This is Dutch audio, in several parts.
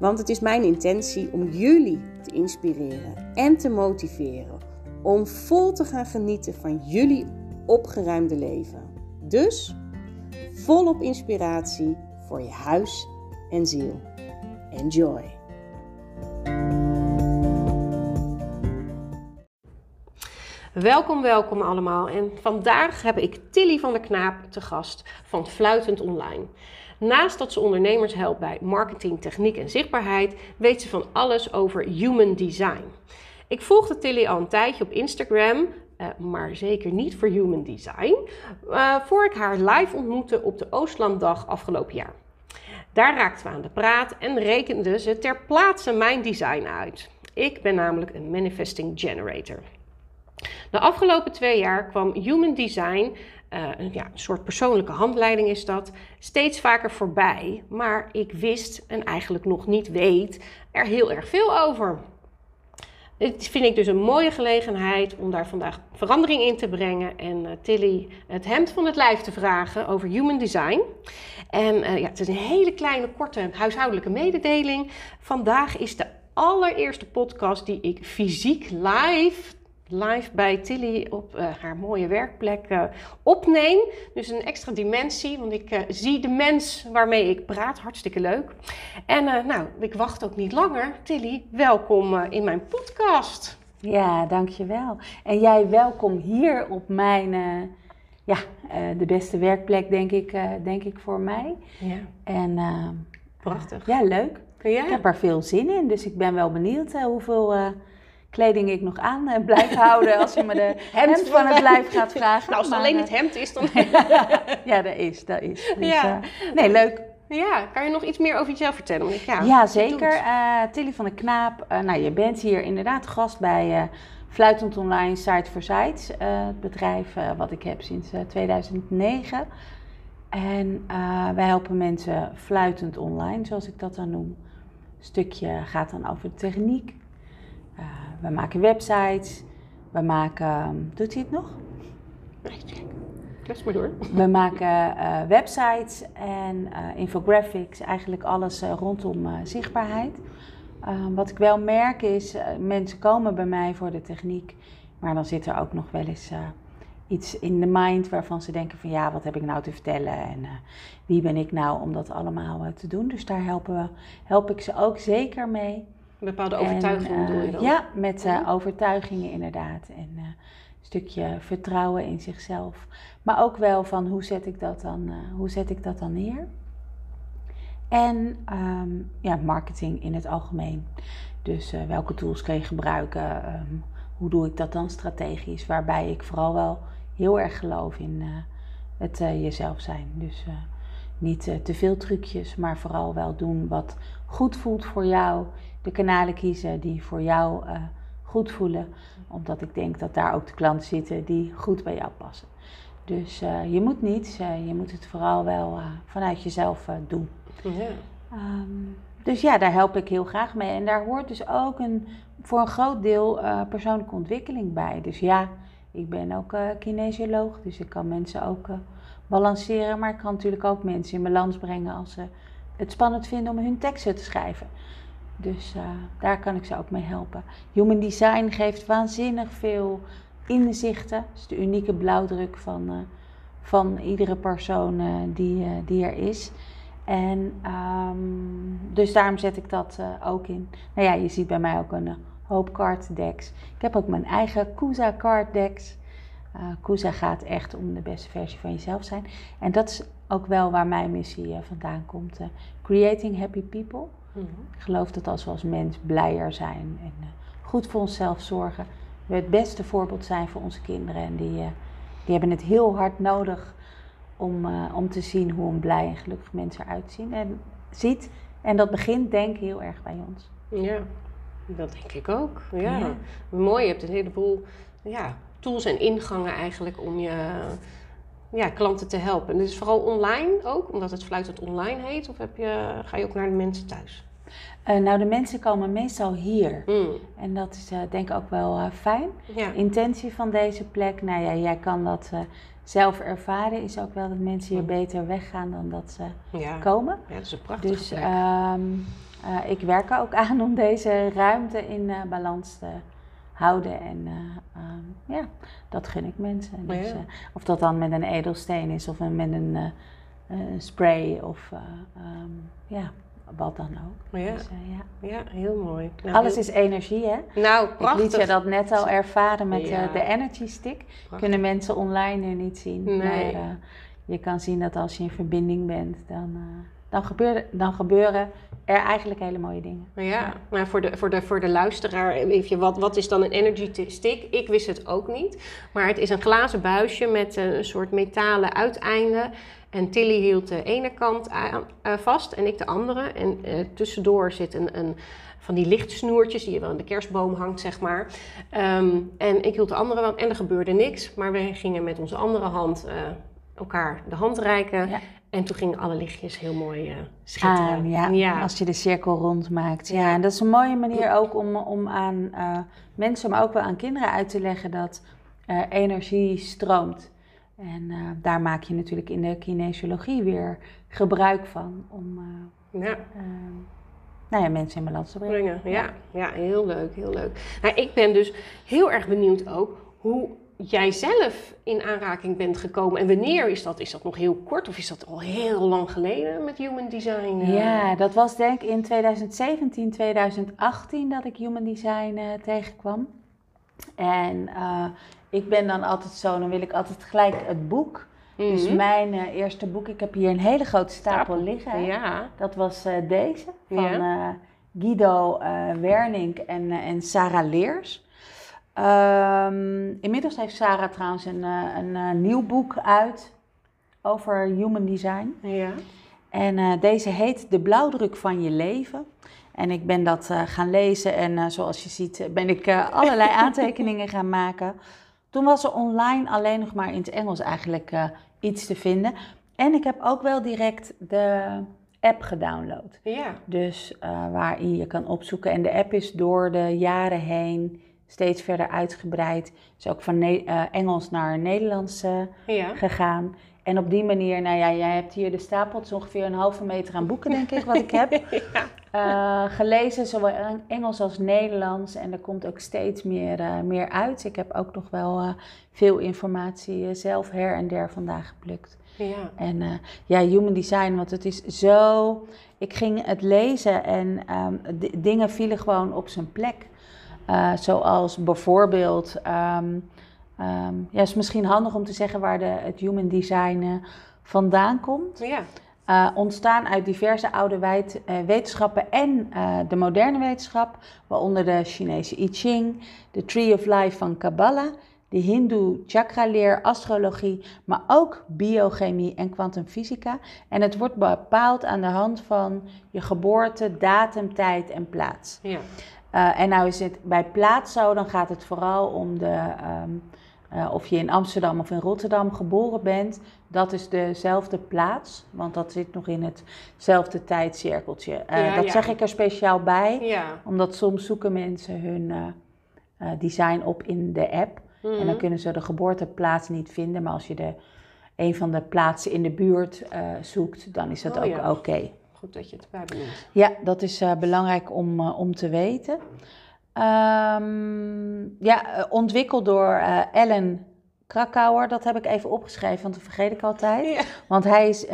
Want het is mijn intentie om jullie te inspireren en te motiveren om vol te gaan genieten van jullie opgeruimde leven. Dus volop inspiratie voor je huis en ziel. Enjoy! Welkom, welkom allemaal. En vandaag heb ik Tilly van der Knaap te gast van Fluitend Online. Naast dat ze ondernemers helpt bij marketing, techniek en zichtbaarheid, weet ze van alles over human design. Ik volgde Tilly al een tijdje op Instagram, uh, maar zeker niet voor human design, uh, voor ik haar live ontmoette op de Oostlanddag afgelopen jaar. Daar raakten we aan de praat en rekende ze ter plaatse mijn design uit. Ik ben namelijk een manifesting generator. De afgelopen twee jaar kwam Human Design, uh, een, ja, een soort persoonlijke handleiding is dat, steeds vaker voorbij. Maar ik wist en eigenlijk nog niet weet er heel erg veel over. Dit vind ik dus een mooie gelegenheid om daar vandaag verandering in te brengen en uh, Tilly het hemd van het lijf te vragen over human design. En uh, ja, het is een hele kleine, korte huishoudelijke mededeling. Vandaag is de allereerste podcast die ik fysiek live live bij Tilly op uh, haar mooie werkplek uh, opneem. Dus een extra dimensie, want ik uh, zie de mens waarmee ik praat. Hartstikke leuk. En nou, ik wacht ook niet langer. Tilly, welkom in mijn podcast. Ja, dankjewel. En jij welkom hier op mijn, ja, de beste werkplek denk ik, denk ik voor mij. Ja. En prachtig. ja, leuk. Ja. Ik heb er veel zin in, dus ik ben wel benieuwd hoeveel kleding ik nog aan uh, blijf houden als je me de hemd van het lijf gaat vragen. Nou, als het maar, alleen het hemd is, dan... ja, dat is, dat is. Dus, Ja. uh, nee, leuk. Ja, kan je nog iets meer over jezelf vertellen? Want ik- Ja, Ja, zeker. Uh, Tilly van de Knaap. Uh, nou, je bent hier inderdaad gast bij Fluitend Online Site for Sites. het bedrijf wat ik heb sinds uh, 2009. En wij helpen mensen fluitend online, zoals ik dat dan noem. Een stukje gaat dan over de techniek. Uh, we maken websites. We maken... Doet hij het nog? Klets maar door. We maken uh, websites en uh, infographics, eigenlijk alles uh, rondom zichtbaarheid. wat ik wel merk is, mensen komen bij mij voor de techniek, maar dan zit er ook nog wel eens iets in de mind waarvan ze denken van ja, wat heb ik nou te vertellen en wie ben ik nou om dat allemaal te doen. Dus daar helpen we, help ik ze ook zeker mee. Een bepaalde overtuiging En, bedoel je dan? Ja, met Mhm. overtuigingen inderdaad. En een stukje vertrouwen in zichzelf. Maar ook wel van hoe zet ik dat dan, hoe zet ik dat dan neer? En um, ja, marketing in het algemeen. Dus uh, welke tools kun je gebruiken? Um, hoe doe ik dat dan strategisch? Waarbij ik vooral wel heel erg geloof in uh, het jezelf zijn. Dus niet te veel trucjes, maar vooral wel doen wat goed voelt voor jou. De kanalen kiezen die voor jou goed voelen. Omdat ik denk dat daar ook de klanten zitten die goed bij jou passen. Dus uh, je moet niets, uh, je moet het vooral wel vanuit jezelf doen. Ja. Um, dus ja, daar help ik heel graag mee. En daar hoort dus ook een, voor een groot deel persoonlijke ontwikkeling bij. Dus ja, ik ben ook kinesioloog, dus ik kan mensen ook balanceren. Maar ik kan natuurlijk ook mensen in balans brengen als ze het spannend vinden om hun teksten te schrijven. Dus uh, daar kan ik ze ook mee helpen. Human Design geeft waanzinnig veel inzichten. Het is de unieke blauwdruk van, uh, van iedere persoon uh, die, die er is. En um, dus daarom zet ik dat ook in. Nou ja, je ziet bij mij ook een hoop card. Ik heb ook mijn eigen Kusa card decks. Kusa gaat echt om de beste versie van jezelf zijn. En dat is ook wel waar mijn missie vandaan komt. creating happy people. Mm-hmm. Ik geloof dat als we als mens blijer zijn en uh, goed voor onszelf zorgen, we het beste voorbeeld zijn voor onze kinderen. En die, uh, die hebben het heel hard nodig om, uh, om te zien hoe een blij en gelukkig mens eruit zien. En ziet. En dat begint denk ik heel erg bij ons. Ja, dat denk ik ook. Ja. Ja. Mooi, je hebt een heleboel ja, tools en ingangen eigenlijk om je ja, klanten te helpen. En dit is vooral online ook, omdat het fluitend online heet? Of heb je, ga je ook naar de mensen thuis? Eh, nou, de mensen komen meestal hier. Mm, En dat is eh, denk ik ook wel eh, fijn. Ja. Intentie van deze plek, nou ja, jij kan dat zelf ervaren, is ook wel dat mensen hier Mm. beter weggaan dan dat ze Ja. komen. ja, dat is een prachtige Dus plek. ehm, eh, ik werk er ook aan om deze ruimte in balans te houden. En eh, ehm, ja, dat gun ik mensen. Dus, Ja. eh, of dat dan met een edelsteen is of een- met een eh, eh, spray of eh, ehm, ja, wat dan ook. Ja. Dus, ja. ja, heel mooi. Nou, Alles heel- is energie, hè? Nou, Ik prachtig. liet je dat net al ervaren met Ja. de Energy Stick. Prachtig. Kunnen mensen online er niet zien. Nee. Maar je kan zien dat als je in verbinding bent, dan, dan, gebeuren, dan gebeuren er eigenlijk hele mooie dingen. Ja, maar voor de, voor de, voor de luisteraar, even, wat, wat is dan een energy stick? Ik wist het ook niet. Maar het is een glazen buisje met een soort metalen uiteinde. En Tilly hield de ene kant eh, vast en ik de andere. En eh, tussendoor zit een, een van die lichtsnoertjes die je wel in de kerstboom hangt, zeg maar. Ehm, en ik hield de andere wel en er gebeurde niks. Maar we gingen met onze andere hand eh, elkaar de hand reiken. Ja. En toen gingen alle lichtjes heel mooi eh, schitteren. Aan, ja, ja. Als je de cirkel rond maakt. Ja, Ja. en dat is een mooie manier ook om, om aan eh, mensen, maar ook wel aan kinderen uit te leggen dat eh, energie stroomt. En daar maak je natuurlijk in de kinesiologie weer gebruik van om ja. nou ja, mensen in balans te brengen. brengen. Ja, ja, heel leuk, heel leuk. Nou, ik ben dus heel erg benieuwd ook hoe jij zelf in aanraking bent gekomen. En wanneer is dat? Is dat nog heel kort of is dat al heel lang geleden met human design? eh? Ja, dat was denk ik in 2017, 2018 dat ik Human Design eh, tegenkwam. En eh, ik ben dan altijd zo, dan wil ik altijd gelijk het boek. Dus Mhm. mijn eerste boek, ik heb hier een hele grote stapel, Stapel. liggen. Ja, Dat was deze van Ja. Guido Wernink en, en Sarah Leers. Ehm, inmiddels heeft Sarah trouwens een, eh, een eh, nieuw boek uit over human design. ja. En eh, deze heet De blauwdruk van je leven. En ik ben dat gaan lezen en zoals je ziet ben ik allerlei aantekeningen gaan maken. Toen was er online alleen nog maar in het Engels eigenlijk iets te vinden. En ik heb ook wel direct de app gedownload. Ja, Dus waarin je kan opzoeken. En de app is door de jaren heen steeds verder uitgebreid. Is ook van Ne- eh, Engels naar Nederlands eh, ja. gegaan. En op die manier, nou ja, jij hebt hier de stapel, het is ongeveer een halve meter aan boeken, denk ik, wat ik heb. Eh, gelezen, zowel Engels als Nederlands. En er komt ook steeds meer, meer uit. Ik heb ook nog wel veel informatie zelf her en der vandaag geplukt. ja. En ja, human design, want het is zo. Ik ging het lezen en ehm, d- dingen vielen gewoon op zijn plek. Eh, zoals bijvoorbeeld. ehm, ja, het is misschien handig om te zeggen waar de, het human design eh, vandaan komt. ja. Eh, ontstaan uit diverse oude wijd- wetenschappen en de moderne wetenschap, waaronder de Chinese I Ching, de Tree of Life van Kabbalah, de Hindoe chakraleer, astrologie, maar ook biochemie en kwantumfysica. En het wordt bepaald aan de hand van je geboorte, datum, tijd en plaats. ja. Eh, en nou is het bij plaats zo, dan gaat het vooral om de, ehm, eh, of je in Amsterdam of in Rotterdam geboren bent. Dat is dezelfde plaats, want dat zit nog in hetzelfde tijdcirkeltje. Ja, dat ja. zeg ik er speciaal bij, ja. omdat soms zoeken mensen hun design op in de app. En dan Mhm. kunnen ze de geboorteplaats niet vinden, maar als je de, een van de plaatsen in de buurt zoekt, dan is dat Oh, ook ja. oké. Goed dat je het erbij benoemt. Ja, dat is eh, belangrijk om, eh, om te weten. Ehm, ja, eh, ontwikkeld door Ellen Krakauer. Dat heb ik even opgeschreven, want dat vergeet ik altijd. Ja. Want hij is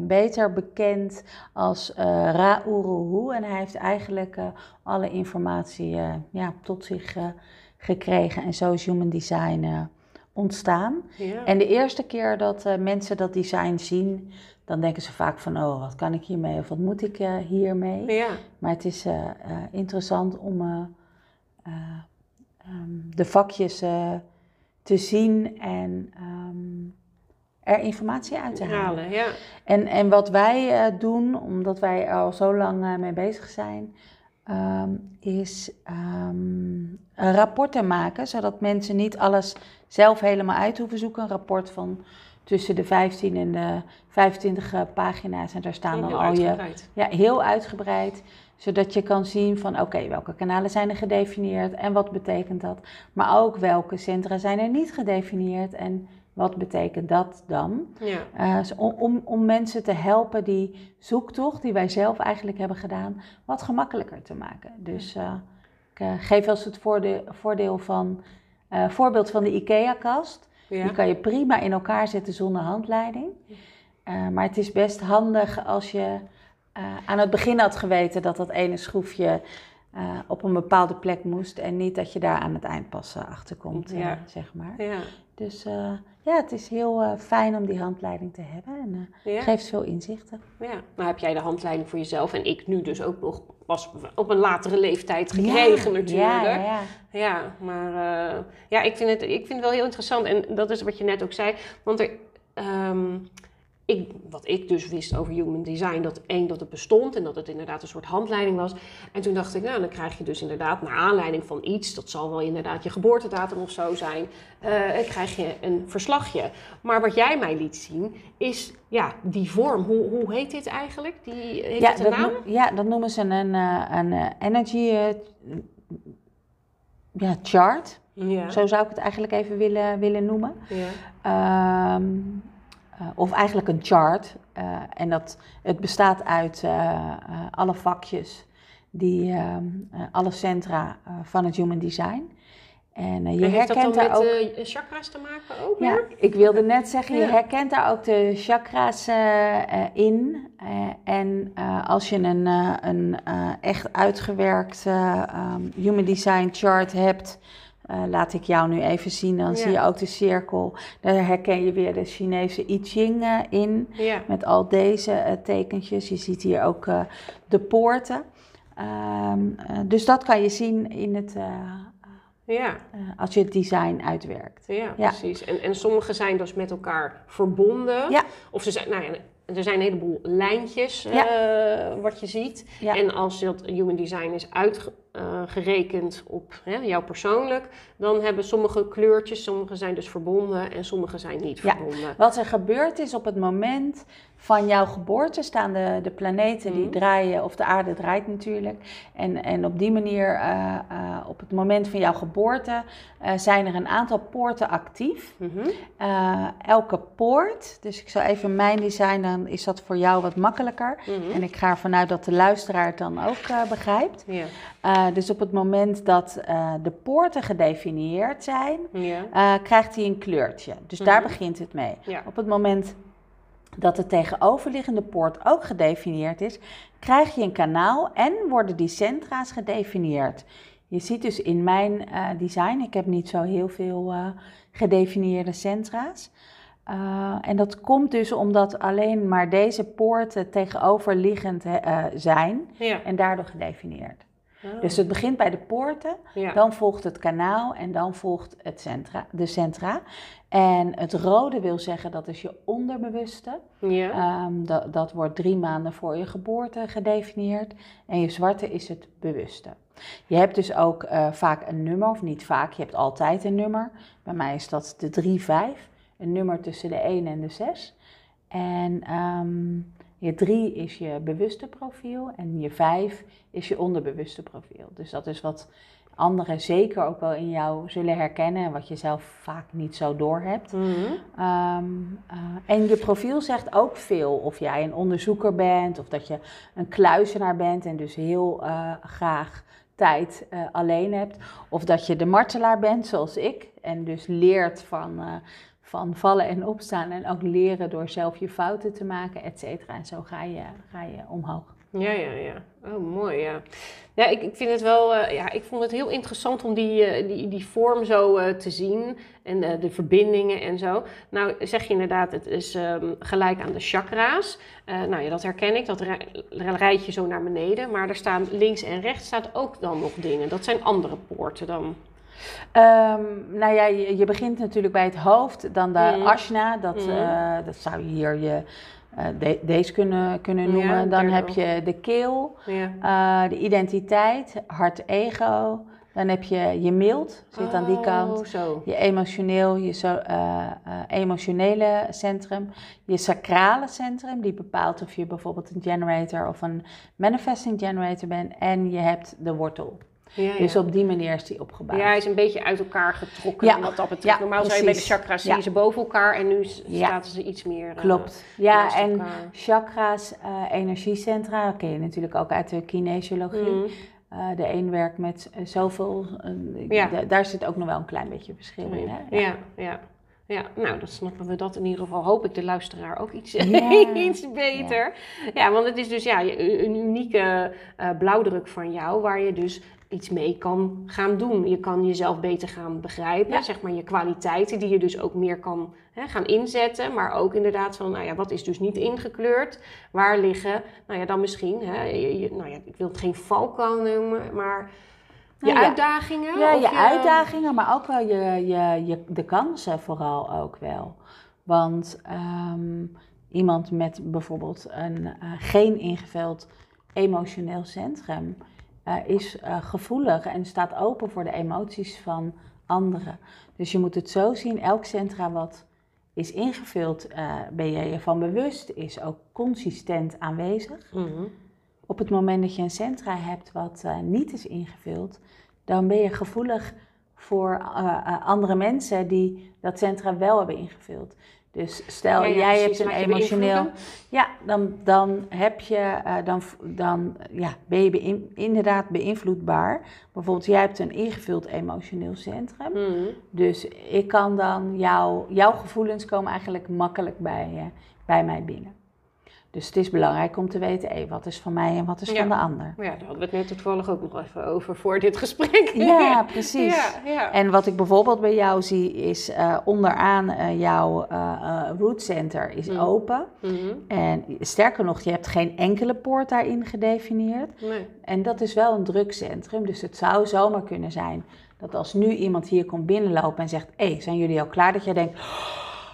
beter bekend als eh Ra Uruhu. En hij heeft eigenlijk alle informatie ja, tot zich gekregen. En zo is Human Design ontstaan. Ja. En de eerste keer dat mensen dat design zien, dan denken ze vaak van, oh, wat kan ik hiermee of wat moet ik eh, hiermee? ja. Maar het is eh, eh, interessant om eh, eh, ehm, de vakjes te zien en ehm, er informatie uit te halen. Halen, ja. En, en wat wij doen, omdat wij er al zo lang mee bezig zijn, ehm, is rapporten maken, zodat mensen niet alles zelf helemaal uit hoeven zoeken. Een rapport van tussen de 15 en de 25 eh, pagina's en daar staan dan al je ja, heel uitgebreid, zodat je kan zien van oké, welke kanalen zijn er gedefinieerd en wat betekent dat. Maar ook welke centra zijn er niet gedefinieerd en wat betekent dat dan. Ja. Dus om, om, om mensen te helpen die zoektocht die wij zelf eigenlijk hebben gedaan, wat gemakkelijker te maken. Dus eh, ik geef eens het voorde- voordeel van, voorbeeld van de IKEA-kast. Ja. Die kan je prima in elkaar zetten zonder handleiding. Eh, maar het is best handig als je eh, aan het begin had geweten dat dat ene schroefje eh, op een bepaalde plek moest. En niet dat je daar aan het eind pas eh, achter komt, eh, Ja. zeg maar. Ja. Dus ja, het is heel fijn om die handleiding te hebben. En Ja. geeft veel inzichten. Ja, nou heb jij de handleiding voor jezelf en ik nu dus ook nog pas op een latere leeftijd gekregen Ja, natuurlijk. Ja, ja, ja. Ja, maar ja, ik vind, het, ik vind het wel heel interessant. En dat is wat je net ook zei. Want er, ehm, ik, wat ik dus wist over human design, dat één, dat het bestond en dat het inderdaad een soort handleiding was. En toen dacht ik, nou, dan krijg je dus inderdaad, naar aanleiding van iets, dat zal wel inderdaad je geboortedatum of zo zijn, eh, krijg je een verslagje. Maar wat jij mij liet zien, is ja, die vorm. Hoe, hoe heet dit eigenlijk? Die, heeft Ja, het een dat, naam? ja, dat noemen ze een, eh, een eh, energy ja, chart. Ja. Zo zou ik het eigenlijk even willen, willen noemen. ja. Ehm, eh, of eigenlijk een chart. Eh, en dat, het bestaat uit eh, alle vakjes, die, ehm, eh, alle centra van het human design. En je En heeft dat herkent daar met ook... eh, chakra's te maken ook Ja, weer? ik wilde net zeggen, je herkent daar ook de chakra's in. En als je een, een echt uitgewerkt eh, ehm, Human Design chart hebt, eh, laat ik jou nu even zien, dan Ja. zie je ook de cirkel. Daar herken je weer de Chinese I Ching eh, in, Ja. met al deze eh, tekentjes. Je ziet hier ook de poorten. Ehm, eh, dus dat kan je zien in het, Ja, als je het design uitwerkt. ja, Ja. precies. En, en sommige zijn dus met elkaar verbonden. Ja. Of ze zijn, nou ja, er zijn een heleboel lijntjes Ja. eh, wat je ziet. Ja. En als dat human design is uitgerekend op hè, jou persoonlijk, dan hebben sommige kleurtjes, sommige zijn dus verbonden en sommige zijn niet Ja. verbonden. Wat er gebeurt is op het moment van jouw geboorte staan de, de planeten die Mhm. draaien, of de aarde draait natuurlijk. En, en op die manier, eh, eh, op het moment van jouw geboorte, eh, zijn er een aantal poorten actief. Mhm. Elke poort, dus ik zal even mijn design, dan is dat voor jou wat makkelijker. Mhm. En ik ga ervan uit dat de luisteraar het dan ook begrijpt. Dus op het moment dat de poorten gedefinieerd zijn, krijgt hij een kleurtje. Dus daar begint het mee. Op het moment dat de tegenoverliggende poort ook gedefinieerd is, krijg je een kanaal en worden die centra's gedefinieerd. Je ziet dus in mijn eh, design, ik heb niet zo heel veel eh, gedefinieerde centra's. Eh, en dat komt dus omdat alleen maar deze poorten tegenoverliggend zijn Ja. en daardoor gedefinieerd. Oh. Dus het begint bij de poorten, ja. dan volgt het kanaal en dan volgt het centra, de centra. En het rode wil zeggen dat is je onderbewuste. ja. Ehm, dat, dat wordt drie maanden voor je geboorte gedefinieerd. En je zwarte is het bewuste. Je hebt dus ook eh, vaak een nummer, of niet vaak, je hebt altijd een nummer. Bij mij is dat de 3-5, een nummer tussen de 1 en de 6. En ehm, je 3 is je bewuste profiel en je 5 is je onderbewuste profiel. Dus dat is wat anderen zeker ook wel in jou zullen herkennen en wat je zelf vaak niet zo door hebt. Ehm, eh, en je profiel zegt ook veel. Of jij een onderzoeker bent, of dat je een kluizenaar bent en dus heel eh, graag tijd eh, alleen hebt. Of dat je de martelaar bent, zoals ik, en dus leert van, van vallen en opstaan. En ook leren door zelf je fouten te maken, et cetera. En zo ga je, ga je omhoog. Ja, ja, ja. Oh, mooi, ja. Ja, ik, ik vind het wel, eh, ja, ik vond het heel interessant om die, eh, die, die vorm zo eh, te zien en de verbindingen en zo. Nou, zeg je inderdaad, het is ehm, gelijk aan de chakra's. Nou ja, dat herken ik, dat rij- rijd je zo naar beneden. Maar er staan links en rechts staat ook dan nog dingen. Dat zijn andere poorten dan. Ehm, nou ja, je, je begint natuurlijk bij het hoofd, dan de ashna. Dat, Mhm. eh, dat zou je hier je, de- deze kunnen, kunnen Ja, noemen. dan heb je de keel, Ja. eh, de identiteit, hart-ego. Dan heb je je mild, zit aan die kant. Oh, zo. Je emotioneel, je zo, emotionele centrum, je sacrale centrum, die bepaalt of je bijvoorbeeld een generator of een manifesting generator bent. En je hebt de wortel. Ja. Dus op die manier is die opgebouwd. Ja, hij is een beetje uit elkaar getrokken Ja, wat dat betreft. Normaal zou je bij de precies. chakras zie je ze boven elkaar en nu s- Ja. staat ze iets meer... eh, Klopt. Ja, en elkaar. chakra's, eh, energiecentra, ken je natuurlijk ook uit de kinesiologie. Mhm. Eh, de een werkt met zoveel, Ja. da- daar zit ook nog wel een klein beetje verschil in. Hè? Ja, ja. Ja, nou, dan snappen we dat in ieder geval. Hoop ik de luisteraar ook iets, Ja. iets beter. Ja. want het is dus ja, een unieke blauwdruk van jou, waar je dus iets mee kan gaan doen. Je kan jezelf beter gaan begrijpen, Ja. zeg maar je kwaliteiten, die je dus ook meer kan hè, gaan inzetten. Maar ook inderdaad van, nou ja, wat is dus niet ingekleurd? Waar liggen, nou ja, dan misschien, hè, je, je- nou ja, ik wil het geen valkuil noemen, maar je Nou uitdagingen? Ja, je uitdagingen, maar ook wel je, je, je, de kansen vooral ook wel. Want ehm, iemand met bijvoorbeeld een eh, geen ingevuld emotioneel centrum eh, is eh, gevoelig en staat open voor de emoties van anderen. Dus je moet het zo zien, elk centra wat is ingevuld, eh, ben je je van bewust, is ook consistent aanwezig. Mhm. Op het moment dat je een centra hebt wat niet is ingevuld, dan ben je gevoelig voor andere mensen die dat centra wel hebben ingevuld. Dus stel, Ja, ja, jij precies. hebt een emotioneel. Ja, dan, dan heb je, eh, dan, dan ja, ben je beïn- inderdaad beïnvloedbaar. Bijvoorbeeld, jij hebt een ingevuld emotioneel centrum. Mhm. Dus ik kan dan jouw jouw gevoelens komen eigenlijk makkelijk bij, eh, bij mij binnen. Dus het is belangrijk om te weten, hé, wat is van mij en wat is Ja. van de ander. Ja, daar hadden we het net toevallig ook nog even over voor dit gesprek. Ja, precies. Ja, ja. En wat ik bijvoorbeeld bij jou zie is eh, onderaan eh, jouw eh, root center is Mm. open. Mhm. En sterker nog, je hebt geen enkele poort daarin gedefinieerd. Nee. En dat is wel een drukcentrum, dus het zou zomaar kunnen zijn dat als nu iemand hier komt binnenlopen en zegt: Hé, zijn jullie al klaar? Dat jij denkt: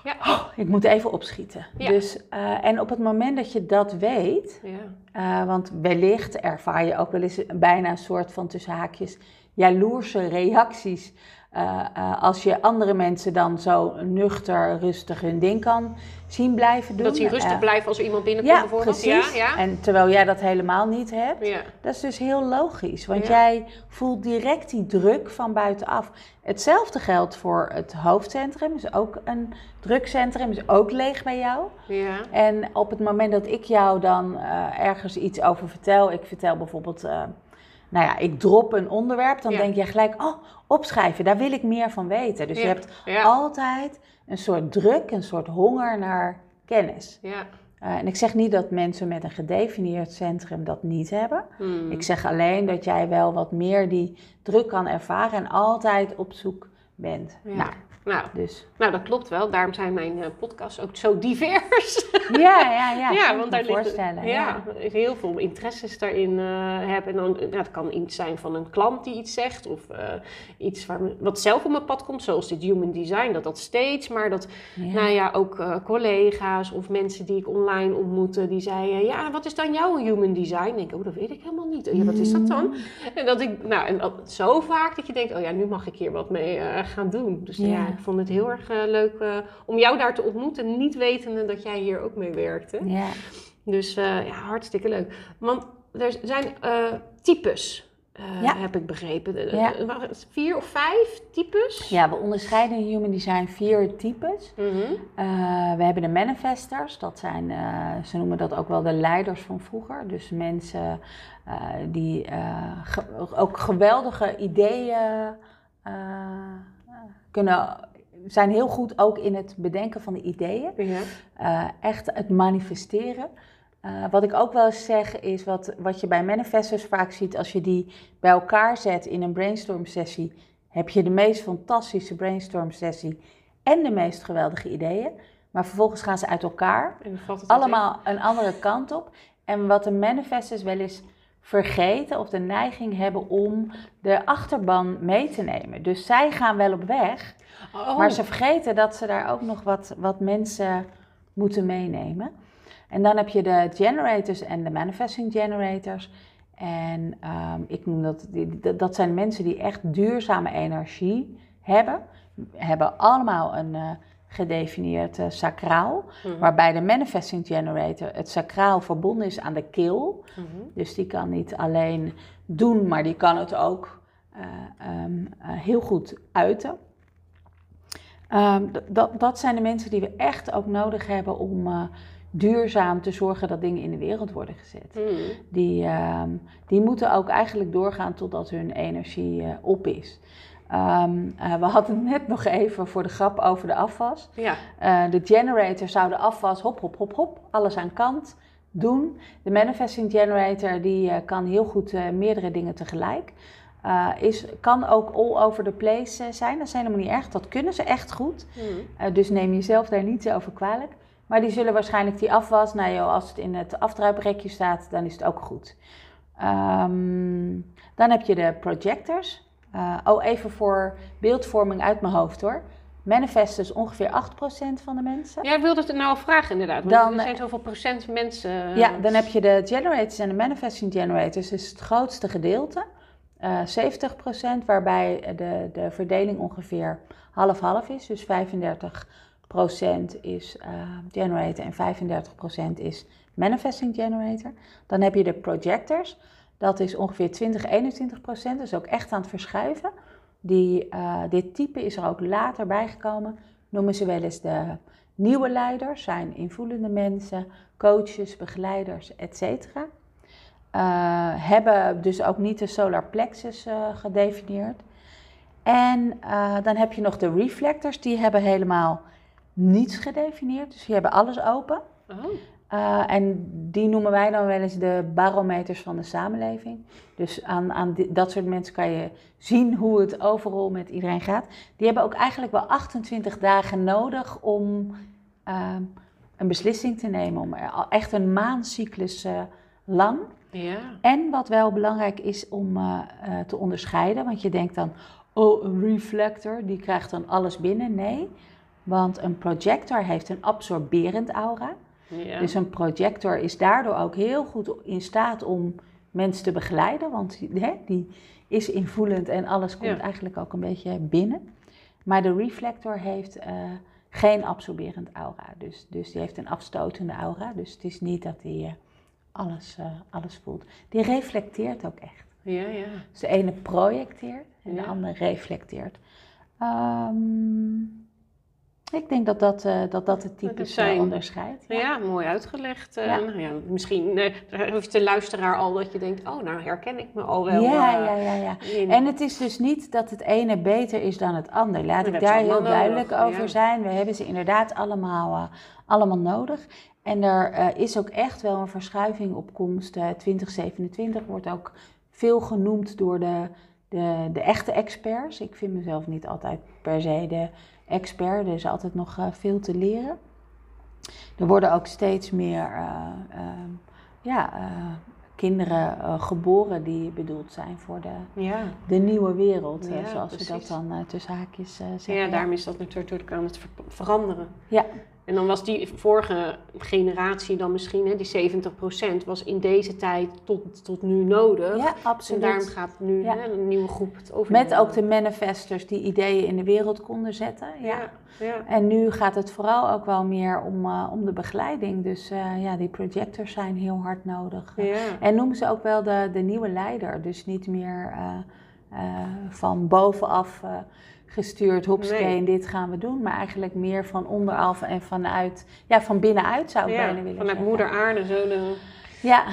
Ja. "Oh, ik moet even opschieten. Ja. Dus, eh, en op het moment dat je dat weet, Ja. eh, want wellicht ervaar je ook wel eens bijna een soort van tussen haakjes jaloerse reacties. Eh, eh, als je andere mensen dan zo nuchter, rustig hun ding kan zien blijven doen. Dat hij rustig Eh, blijft als er iemand binnenkomt Ja, bijvoorbeeld. precies. Ja, ja. En terwijl jij dat helemaal niet hebt. ja. Dat is dus heel logisch, want Ja. jij voelt direct die druk van buitenaf. Hetzelfde geldt voor het hoofdcentrum, is ook een drukcentrum, is ook leeg bij jou. ja. En op het moment dat ik jou dan ergens iets over vertel, ik vertel bijvoorbeeld, nou ja, ik drop een onderwerp, dan Ja. denk je gelijk, oh, opschrijven, daar wil ik meer van weten. Dus je hebt Ja. altijd een soort druk, een soort honger naar kennis. Ja. Eh, en ik zeg niet dat mensen met een gedefinieerd centrum dat niet hebben. Hmm. Ik zeg alleen dat jij wel wat meer die druk kan ervaren en altijd op zoek bent. Ja. Nou, Nou, dus nou, dat klopt wel. Daarom zijn mijn eh, podcasts ook zo divers. ja, ja, ja. Ja, want daar me ligt voorstellen. ja, ik heel veel interesses daarin eh heb. En dan, nou, het kan iets zijn van een klant die iets zegt, of eh, iets waar, wat zelf op mijn pad komt, zoals dit human design, dat dat steeds, maar dat, Ja. nou ja, ook eh, collega's of mensen die ik online ontmoette, die zeiden, ja, wat is dan jouw human design? Ik denk, oh, dat weet ik helemaal niet. Ja, wat is dat dan? Mm. En dat ik, nou, en dat, zo vaak dat je denkt, oh ja, nu mag ik hier wat mee eh, gaan doen. Dus ja. Ik vond het heel erg eh, leuk eh, om jou daar te ontmoeten, niet wetende dat jij hier ook mee werkte. Ja. Dus eh, ja, hartstikke leuk. Want er zijn types, Ja. heb ik begrepen. Ja. vier of vijf types? ja, we onderscheiden in Human Design vier types. Mhm. We hebben de manifestors, dat zijn, ze noemen dat ook wel de leiders van vroeger. Dus mensen die ge- ook geweldige ideeën kunnen, zijn heel goed ook in het bedenken van de ideeën. Ja. Eh, echt het manifesteren. Eh, wat ik ook wel eens zeg is wat, wat je bij manifestors vaak ziet als je die bij elkaar zet in een brainstorm sessie, heb je de meest fantastische brainstorm sessie en de meest geweldige ideeën. Maar vervolgens gaan ze uit elkaar, En dan valt het allemaal een andere kant op. En wat een manifestors wel eens vergeten of de neiging hebben om de achterban mee te nemen. Dus zij gaan wel op weg, Oh. maar ze vergeten dat ze daar ook nog wat, wat mensen moeten meenemen. En dan heb je de generators en de manifesting generators. En ehm, ik noem dat, dat zijn mensen die echt duurzame energie hebben. Hebben allemaal een eh, gedefinieerd eh, sacraal. Mhm. Waarbij de manifesting generator het sacraal verbonden is aan de keel. Mhm. Dus die kan niet alleen doen, maar die kan het ook eh, ehm, eh, heel goed uiten. Ehm, d- dat, dat zijn de mensen die we echt ook nodig hebben om duurzaam te zorgen dat dingen in de wereld worden gezet. Mhm. Die, ehm, die moeten ook eigenlijk doorgaan totdat hun energie op is. Ehm, eh, we hadden het net nog even voor de grap over de afwas. Ja. Eh, de generator zou de afwas hop, hop, hop, hop, alles aan kant doen. De manifesting generator die eh, kan heel goed meerdere dingen tegelijk. Is, kan ook all over the place zijn. Dat is helemaal niet erg. Dat kunnen ze echt goed. Mhm. Dus neem jezelf daar niet over kwalijk. Maar die zullen waarschijnlijk die afwas, nou joh, als het in het afdruiprekje staat, dan is het ook goed. Ehm, dan heb je de projectors. Eh, oh, even voor beeldvorming uit mijn hoofd hoor. Manifest is ongeveer 8% van de mensen. Ja, ik wilde het nou al vragen inderdaad. Want Dan, er zijn eh, zoveel procent mensen. Ja, dan heb je de generators en de manifesting generators, is het grootste gedeelte. Eh 70%, waarbij de, de verdeling ongeveer half-half is. Dus 35% is eh, generator en 35% is manifesting generator. Dan heb je de projectors, dat is ongeveer 20-21%, dus ook echt aan het verschuiven. Die, eh, dit type is er ook later bijgekomen, noemen ze wel eens de nieuwe leiders, zijn invoelende mensen, coaches, begeleiders, etc. hebben dus ook niet de solar plexus eh, gedefinieerd. En eh, dan heb je nog de reflectors, die hebben helemaal niets gedefinieerd. Dus die hebben alles open. Oh. Uh, en die noemen wij dan wel eens de barometers van de samenleving. Dus aan, aan dat soort mensen kan je zien hoe het overal met iedereen gaat. Die hebben ook eigenlijk wel 28 dagen nodig om uh, een beslissing te nemen. Om echt een maancyclus uh, lang. Ja. En wat wel belangrijk is om uh, te onderscheiden, want je denkt dan, oh, een reflector, die krijgt dan alles binnen. Nee, want een projector heeft een absorberend aura. Ja. Dus een projector is daardoor ook heel goed in staat om mensen te begeleiden, want hè, die is invoelend en alles komt Ja. eigenlijk ook een beetje binnen. Maar de reflector heeft uh, geen absorberend aura, dus, dus die heeft een afstotende aura. Dus het is niet dat hij uh, alles, uh, alles voelt. Die reflecteert ook echt. ja, ja. Dus de ene projecteert en Ja. de andere reflecteert. Ehm, ik denk dat dat, uh, dat, dat het typisch zijn- uh, onderscheidt. Ja, mooi uitgelegd. eh. Ja. Nou ja, misschien eh, heeft de luisteraar al dat je denkt, oh, nou herken ik me al wel. ja, eh, ja, ja, ja. in. En het is dus niet dat het ene beter is dan het ander. Laat ik daar heel duidelijk nodig, over zijn. We hebben ze inderdaad allemaal, eh, allemaal nodig. En er eh, is ook echt wel een verschuiving op komst. Eh, 2027 wordt ook veel genoemd door de, de, de echte experts. Ik vind mezelf niet altijd per se de expert. Er is altijd nog eh, veel te leren. Er worden ook steeds meer eh, eh, ja, eh, kinderen geboren die bedoeld zijn voor de, Ja. de nieuwe wereld, Ja, zoals we dat precies. dan tussen haakjes zeggen. ja, daarom is dat natuurlijk aan het ver- veranderen. Ja, En dan was die vorige generatie dan misschien, hè, die 70%, was in deze tijd tot, tot nu nodig. ja en absoluut. daarom gaat nu Ja. hè, een nieuwe groep het overnemen. Met ook de manifestors die ideeën in de wereld konden zetten. Ja. Ja, ja. En nu gaat het vooral ook wel meer om, eh, om de begeleiding. Dus eh, ja, die projectors zijn heel hard nodig. ja. En noemen ze ook wel de, de nieuwe leider. Dus niet meer eh, van bovenaf gestuurd, hopsakee, Nee. en dit gaan we doen. Maar eigenlijk meer van onderaf en vanuit, ja, van binnenuit zou ik Ja, bijna willen vanuit zeggen. moeder aarde zo de... Ja,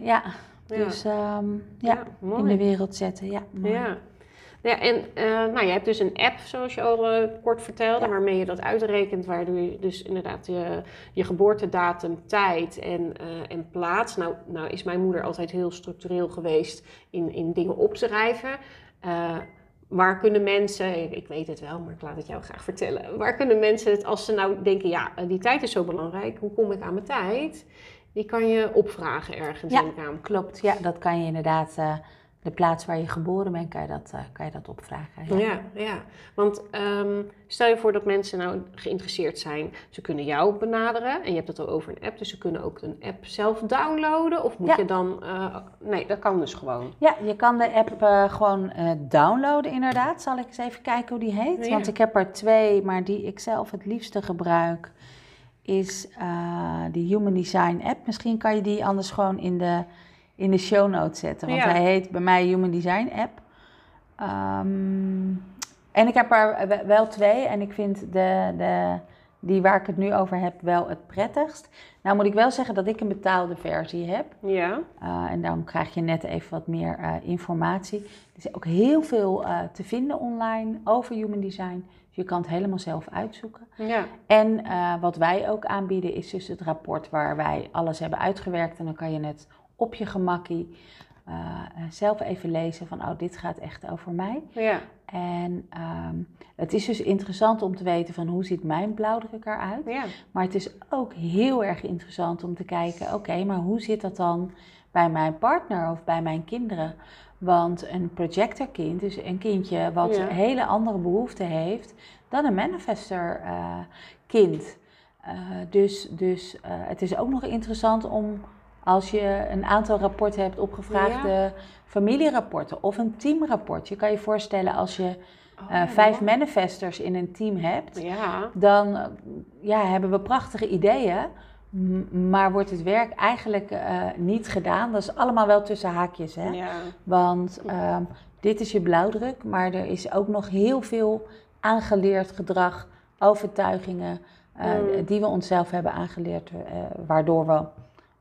ja. Dus ehm, ja, in de wereld zetten. Ja, mooi. Ja. Ja, en eh, nou, je hebt dus een app, zoals je al eh, kort vertelde, Ja. waarmee je dat uitrekent, waardoor je dus inderdaad je, je geboortedatum, tijd en, eh, en plaats. Nou, nou is mijn moeder altijd heel structureel geweest in, in dingen opschrijven. Waar kunnen mensen, ik, weet het wel, maar ik laat het jou graag vertellen. Waar kunnen mensen het, als ze nou denken, ja, eh, die tijd is zo belangrijk, hoe kom ik aan mijn tijd? die kan je opvragen ergens, Ja. Klopt, ja, dat kan je inderdaad, eh, de plaats waar je geboren bent, kan je dat, eh, kan je dat opvragen. Ja, ja. Want ehm, stel je voor dat mensen nou geïnteresseerd zijn. Ze kunnen jou benaderen en je hebt het al over een app. Dus ze kunnen ook een app zelf downloaden. Of moet Ja. je dan... eh, nee, dat kan dus gewoon. Ja, je kan de app eh, gewoon downloaden inderdaad. Zal ik eens even kijken hoe die heet? Ja. Want ik heb er twee, maar die ik zelf het liefste gebruik is de Human Design app. Misschien kan je die anders gewoon in de, in de show notes zetten. Want Ja. hij heet bij mij Human Design app. Ehm, en ik heb er we- wel twee en ik vind de, de, die waar ik het nu over heb wel het prettigst. Nou moet ik wel zeggen dat ik een betaalde versie heb. Ja. Uh, en dan krijg je net even wat meer uh, informatie. Er is ook heel veel uh, te vinden online over human design. Dus je kan het helemaal zelf uitzoeken. Ja. En wat wij ook aanbieden is dus het rapport waar wij alles hebben uitgewerkt. En dan kan je het op je gemakkie uh, zelf even lezen van, oh, dit gaat echt over mij. Ja. En um, het is dus interessant om te weten van hoe ziet mijn blauwdruk eruit. Ja. Maar het is ook heel erg interessant om te kijken, oké, okay, maar hoe zit dat dan bij mijn partner of bij mijn kinderen? Want een projectorkind is een kindje wat Ja. hele andere behoeften heeft dan een manifester uh, kind. Uh, dus dus het is ook nog interessant om als je een aantal rapporten hebt opgevraagd, Ja. familierapporten of een teamrapport. Je kan je voorstellen als je Oh, uh, vijf manifestors in een team hebt, Ja. dan uh, ja, hebben we prachtige ideeën, maar wordt het werk eigenlijk uh, niet gedaan. Dat is allemaal wel tussen haakjes, hè? Ja. Want um, dit is je blauwdruk, maar er is ook nog heel veel aangeleerd gedrag, overtuigingen, uh, Mm. die we onszelf hebben aangeleerd, uh, waardoor we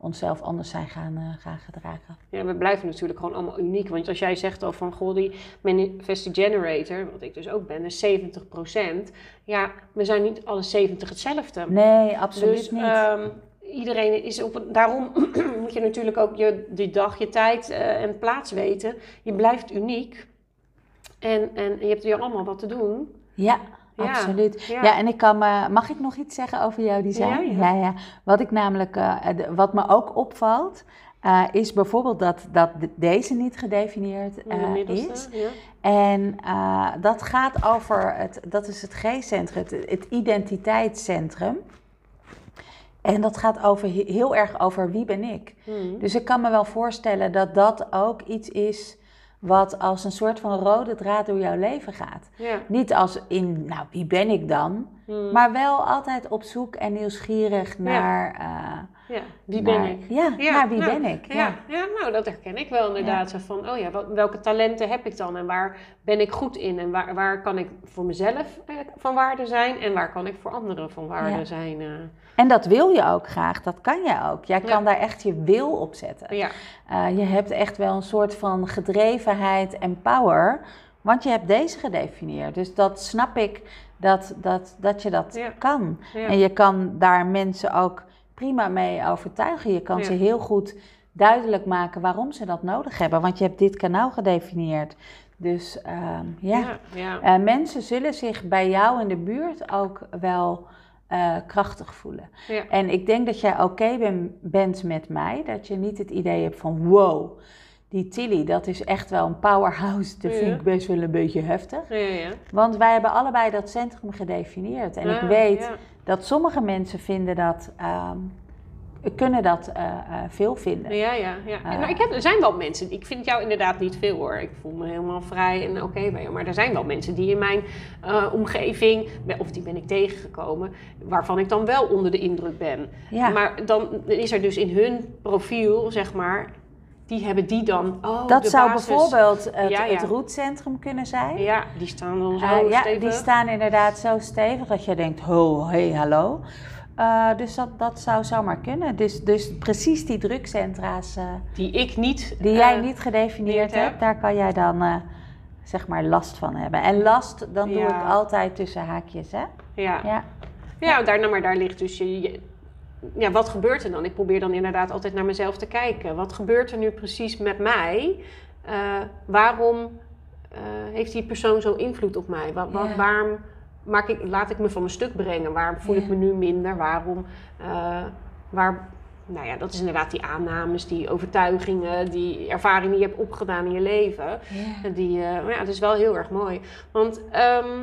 onszelf anders zijn gaan, uh, gaan gedragen. Ja, we blijven natuurlijk gewoon allemaal uniek. Want als jij zegt al van, goh, die manifesting generator, wat ik dus ook ben, is 70%. Ja, we zijn niet alle 70 hetzelfde. Nee, absoluut dus, niet. ehm, iedereen is op een, daarom moet je natuurlijk ook je, die dag, je tijd eh, en plaats weten. Je blijft uniek. En, en je hebt hier allemaal wat te doen. ja. Ja, Absoluut. ja. Ja. en ik kan me, mag ik nog iets zeggen over jouw design? Ja, ja. Wat ik namelijk, uh, de, wat me ook opvalt, uh, is bijvoorbeeld dat, dat de, deze niet gedefinieerd uh, is. Ja. En dat gaat over, het, dat is het G-centrum, het, het identiteitscentrum. En dat gaat over, heel erg over wie ben ik. Hmm. Dus ik kan me wel voorstellen dat dat ook iets is wat als een soort van rode draad door jouw leven gaat. Ja. Niet als in, nou, wie ben ik dan? Hmm. Maar wel altijd op zoek en nieuwsgierig naar... Ja, ja. wie ben ik? Ja, ja naar wie nou, ben ik? Ja. Ja. Ja. nou, dat herken ik wel inderdaad. Zo van, oh ja, wat, welke talenten heb ik dan? En waar ben ik goed in? En waar, waar kan ik voor mezelf eh, van waarde zijn? En waar kan ik voor anderen van waarde zijn? eh? En dat wil je ook graag, dat kan je ook. Jij kan daar echt je wil op zetten. Ja. Uh, je hebt echt wel een soort van gedrevenheid en power, want je hebt deze gedefinieerd. Dus dat snap ik, dat, dat, dat je dat Ja. kan. Ja. En je kan daar mensen ook prima mee overtuigen. Je kan Ja. ze heel goed duidelijk maken waarom ze dat nodig hebben, want je hebt dit kanaal gedefinieerd. Dus ehm, ja, Ja, ja. Uh, mensen zullen zich bij jou in de buurt ook wel uh, krachtig voelen. En ik denk dat jij oké ben, bent met mij, dat je niet het idee hebt van wow, die Tilly, dat is echt wel een powerhouse. Dat vind ik best wel een beetje heftig. Ja, ja. Want wij hebben allebei dat centrum gedefinieerd. En ik Ja, weet dat sommige mensen vinden dat, ehm, kunnen dat uh, uh, veel vinden. Ja, ja, ja. Ah. nou, ik heb, er zijn wel mensen, ik vind jou inderdaad niet veel hoor. Ik voel me helemaal vrij en oké bij jou. Maar er zijn wel mensen die in mijn omgeving, of die ben ik tegengekomen, waarvan ik dan wel onder de indruk ben. Ja. Maar dan is er dus in hun profiel, zeg maar, die hebben die dan. Oh, dat de zou basis. bijvoorbeeld het, Ja, ja. het roetcentrum kunnen zijn. Ja, die staan dan zo Uh, ja, stevig. die staan inderdaad zo stevig dat je denkt, ho, hey, hallo. Uh, dus dat, dat zou zomaar kunnen. Dus, dus precies die drukcentra's uh, Die ik niet. die jij eh, niet gedefinieerd heb. hebt, daar kan jij dan zeg maar last van hebben. En last, dan doe ik altijd tussen haakjes, hè? Ja. Ja. Ja, daarna, maar daar ligt dus je- Ja, wat gebeurt er dan? Ik probeer dan inderdaad altijd naar mezelf te kijken. Wat gebeurt er nu precies met mij? Eh, waarom eh, heeft die persoon zo invloed op mij? Waarom maak ik, laat ik me van mijn stuk brengen? Waarom voel ik me nu minder? Waarom, eh, waar nou ja, dat is inderdaad die aannames, die overtuigingen, die ervaringen die je hebt opgedaan in je leven. En Die, maar ja, het is wel heel erg mooi. Want ehm,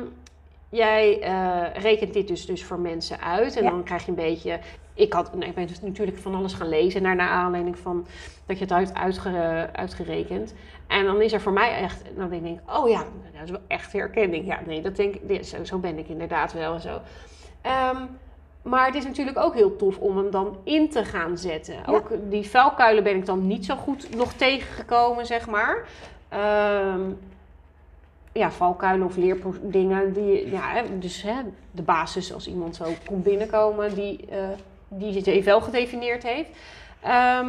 jij eh, rekent dit dus, dus voor mensen uit. En Ja. dan krijg je een beetje... Ik, had, ik ben dus natuurlijk van alles gaan lezen. Naar, naar aanleiding van dat je het uit, uitge- uitgerekend. En dan is er voor mij echt... Dan denk ik, oh ja, dat is wel echt herkenning. Ja, nee, dat denk ik... Zo, zo ben ik inderdaad wel en zo. Ehm, maar het is natuurlijk ook heel tof om hem dan in te gaan zetten. Ook die vuilkuilen ben ik dan niet zo goed nog tegengekomen, zeg maar. Ehm, ja, valkuilen of leerdingen. Die, ja, dus hè, de basis als iemand zo komt binnenkomen die, eh die het wel gedefinieerd heeft. Ehm,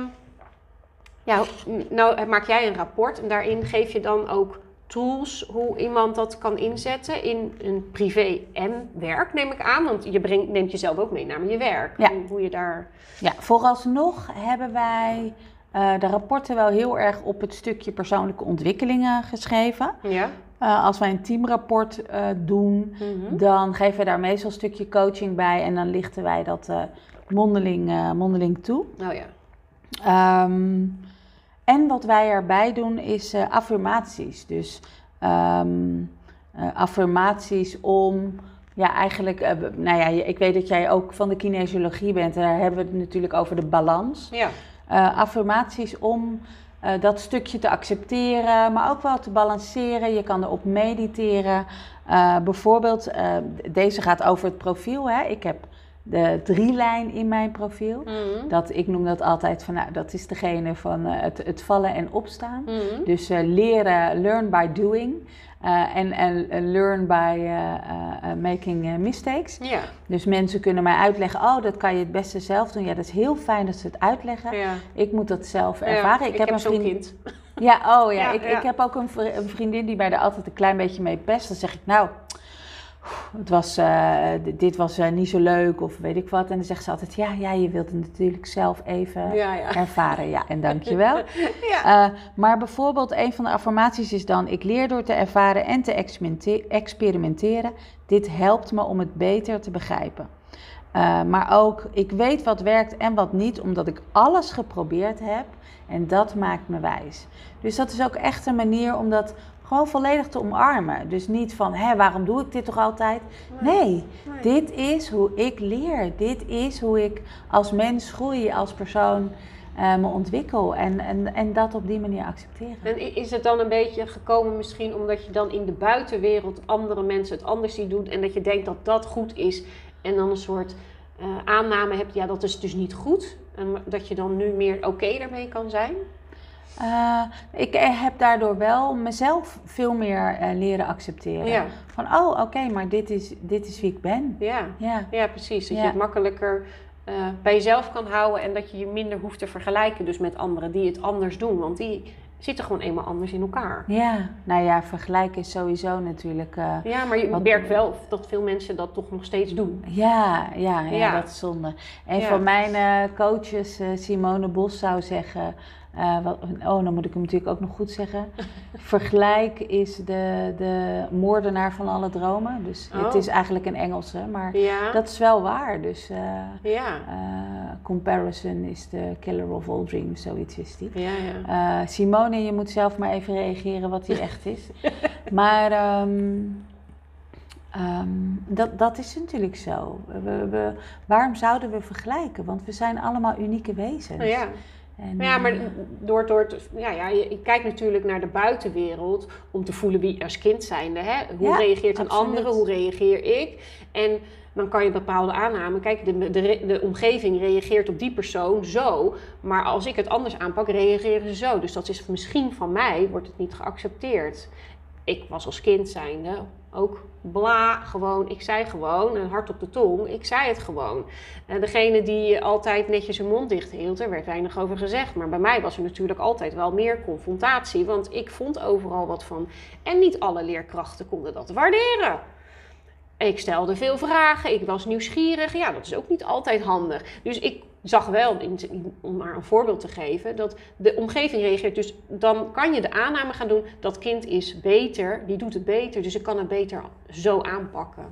ja, nou maak jij een rapport en daarin geef je dan ook tools hoe iemand dat kan inzetten in een privé en werk, neem ik aan. Want je brengt, neemt jezelf ook mee naar je werk. Ja. Hoe, hoe je daar... Ja, vooralsnog hebben wij eh, de rapporten wel heel erg op het stukje persoonlijke ontwikkelingen geschreven. Ja. Eh, als wij een teamrapport eh, doen, Mhm. dan geven we daar meestal een stukje coaching bij en dan lichten wij dat eh, mondeling, mondeling toe. Nou ja. Ehm, en wat wij erbij doen is affirmaties. Dus ehm, eh, affirmaties om, ja eigenlijk, nou ja, ik weet dat jij ook van de kinesiologie bent en daar hebben we het natuurlijk over de balans. Ja. Affirmaties om eh, dat stukje te accepteren, maar ook wel te balanceren. Je kan erop mediteren. Eh, bijvoorbeeld, eh, deze gaat over het profiel. Hè? Ik heb de drielijn in mijn profiel. Mhm. Dat, ik noem dat altijd van, nou, dat is degene van het, het vallen en opstaan. Mhm. Dus leren, learn by doing. Eh, en, learn by eh, eh, making mistakes. Ja. Dus mensen kunnen mij uitleggen, oh, dat kan je het beste zelf doen. Ja, dat is heel fijn dat ze het uitleggen. ja. Ik moet dat zelf ervaren. ik, heb, een zo'n kind. Ja, oh ja. Ja, ik, ik heb ook een, vri- een vriendin die mij er altijd een klein beetje mee pest. Dan zeg ik, nou, het was, eh, dit was eh, niet zo leuk of weet ik wat. En dan zegt ze altijd, ja, ja je wilt het natuurlijk zelf even Ja, ja. ervaren. Ja, en dankjewel. Ja. Eh, maar bijvoorbeeld een van de affirmaties is dan... ik leer door te ervaren en te experimente- experimenteren. Dit helpt me om het beter te begrijpen. Maar ook, ik weet wat werkt en wat niet... omdat ik alles geprobeerd heb en dat maakt me wijs. Dus dat is ook echt een manier om dat gewoon volledig te omarmen. Dus niet van, hé, waarom doe ik dit toch altijd? Nee, Nee. dit is hoe ik leer. Dit is hoe ik als mens groei, als persoon eh, me ontwikkel. En, en, en dat op die manier accepteren. En is het dan een beetje gekomen misschien omdat je dan in de buitenwereld andere mensen het anders ziet doen en dat je denkt dat dat goed is en dan een soort eh, aanname hebt, ja dat is dus niet goed en dat je dan nu meer oké daarmee kan zijn? Eh, ik eh, heb daardoor wel mezelf veel meer eh, leren accepteren. Ja. Van, oh, oké, maar dit is, dit is wie ik ben. Ja, Ja, ja precies. Dat Ja. je het makkelijker bij jezelf kan houden en dat je je minder hoeft te vergelijken dus met anderen die het anders doen, want die zitten gewoon eenmaal anders in elkaar. ja. Nou ja, vergelijken is sowieso natuurlijk... Ja, maar je Wat- merkt wel dat veel mensen dat toch nog steeds doen. Ja, ja, ja, dat is zonde. Een Ja. van mijn coaches, Simone Bos, zou zeggen... eh, wat, oh, dan moet ik hem natuurlijk ook nog goed zeggen. Vergelijk is de, de moordenaar van alle dromen. Dus het Oh. is eigenlijk een Engelse, maar Ja, dat is wel waar. Dus eh, ja, eh, comparison is the killer of all dreams, zoiets is die. ja, ja. Simone, je moet zelf maar even reageren wat die echt is. Maar ehm, ehm, dat, dat is natuurlijk zo. We, we, waarom zouden we vergelijken? Want we zijn allemaal unieke wezens. Nou ja. En, Maar ja, maar eh, door, door ja, ja, je, kijkt natuurlijk naar de buitenwereld om te voelen wie als kind zijnde. Hè? Hoe Ja, reageert een absoluut. andere? Hoe reageer ik? En dan kan je bepaalde aannamen. Kijk, de, de, de omgeving reageert op die persoon zo. Maar als ik het anders aanpak, reageren ze zo. Dus dat is misschien van mij, wordt het niet geaccepteerd. Ik was als kind zijnde ook bla, gewoon. Ik zei gewoon, een hart op de tong. Ik zei het gewoon. En degene die altijd netjes zijn mond dicht hield, er werd weinig over gezegd. Maar bij mij was er natuurlijk altijd wel meer confrontatie. Want ik vond overal wat van. En niet alle leerkrachten konden dat waarderen. Ik stelde veel vragen, ik was nieuwsgierig. Ja, dat is ook niet altijd handig. Dus ik zag wel, om maar een voorbeeld te geven, dat de omgeving reageert. Dus dan kan je de aanname gaan doen, dat kind is beter, die doet het beter. Dus ik kan het beter zo aanpakken.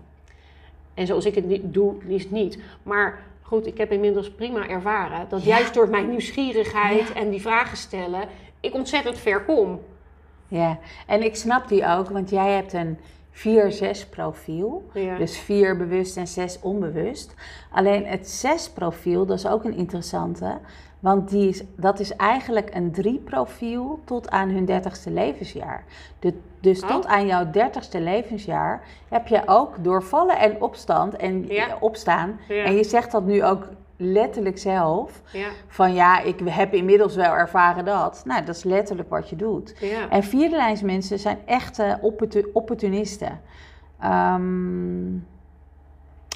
En zoals ik het doe, is het niet. Maar goed, ik heb inmiddels prima ervaren dat juist door mijn nieuwsgierigheid en die vragen stellen, ik ontzettend ver kom. Ja, en ik snap die ook, want jij hebt een 4-6 profiel. Ja. Dus 4 bewust en 6 onbewust. Alleen het 6 profiel, dat is ook een interessante. Want die is, dat is eigenlijk een 3 profiel tot aan hun 30ste levensjaar. De, dus Oh. tot aan jouw 30ste levensjaar heb je ook door vallen en opstand en Ja. opstaan. Ja. En je zegt dat nu ook letterlijk zelf. Ja, Van ja, ik heb inmiddels wel ervaren dat. Nou, dat is letterlijk wat je doet. ja. En vierdelijns mensen zijn echte opportu- opportunisten. Ehm,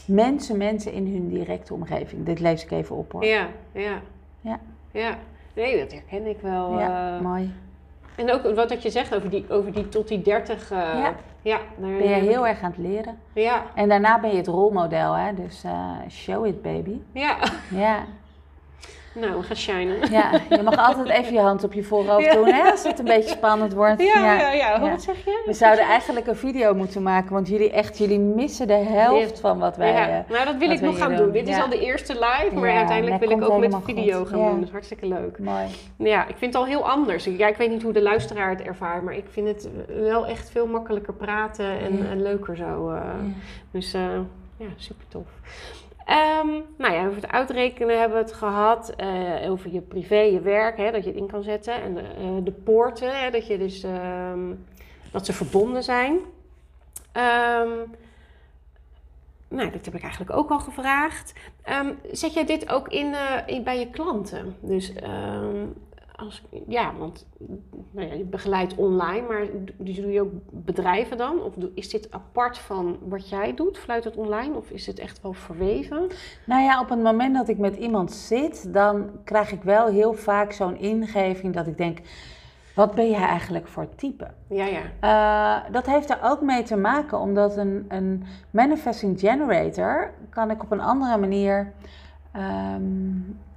mensen, mensen in hun directe omgeving. Dit lees ik even op hoor. Ja, ja. Ja. Ja. Nee, dat herken ik wel. Ja, eh. mooi. en ook wat dat je zegt over die, over die tot die 30. eh, Ja. Ja daar Ben je heel erg aan het leren. Ja, En daarna ben je het rolmodel, hè? Dus eh, show it, baby. ja. Ja. Nou, we gaan shinen. ja, je mag altijd even je hand op je voorhoofd Ja. doen, hè? Als het een beetje spannend wordt. Ja, ja, ja. Ja. Wat zeg je? We zouden eigenlijk een video moeten maken, want jullie echt, jullie missen de helft van wat wij... ja. Nou, dat wil ik nog gaan doen. doen. Dit is al de eerste live, maar uiteindelijk wil ik ook met video goed. gaan doen. Dat is hartstikke leuk. mooi. Ja, ik vind het al heel anders. Ja, ik weet niet hoe de luisteraar het ervaart, maar ik vind het wel echt veel makkelijker praten en, leuker zo. eh. Dus eh, ja, super tof. Ehm, nou ja, over het uitrekenen hebben we het gehad. eh, over je privé, je werk, hè, dat je het in kan zetten. En de, eh, de poorten, hè, dat, je dus, ehm, dat ze verbonden zijn. Ehm, nou, dat heb ik eigenlijk ook al gevraagd. Zet jij dit ook in, eh, in bij je klanten? Dus als, ja, want nou ja, je begeleidt online, maar dus doe je ook bedrijven dan? Of is dit apart van wat jij doet, fluit het online? Of is het echt wel verweven? Nou ja, op het moment dat ik met iemand zit, dan krijg ik wel heel vaak zo'n ingeving dat ik denk: wat ben jij eigenlijk voor type? Ja, ja. Eh, dat heeft er ook mee te maken, omdat een, een manifesting generator kan ik op een andere manier. ehm,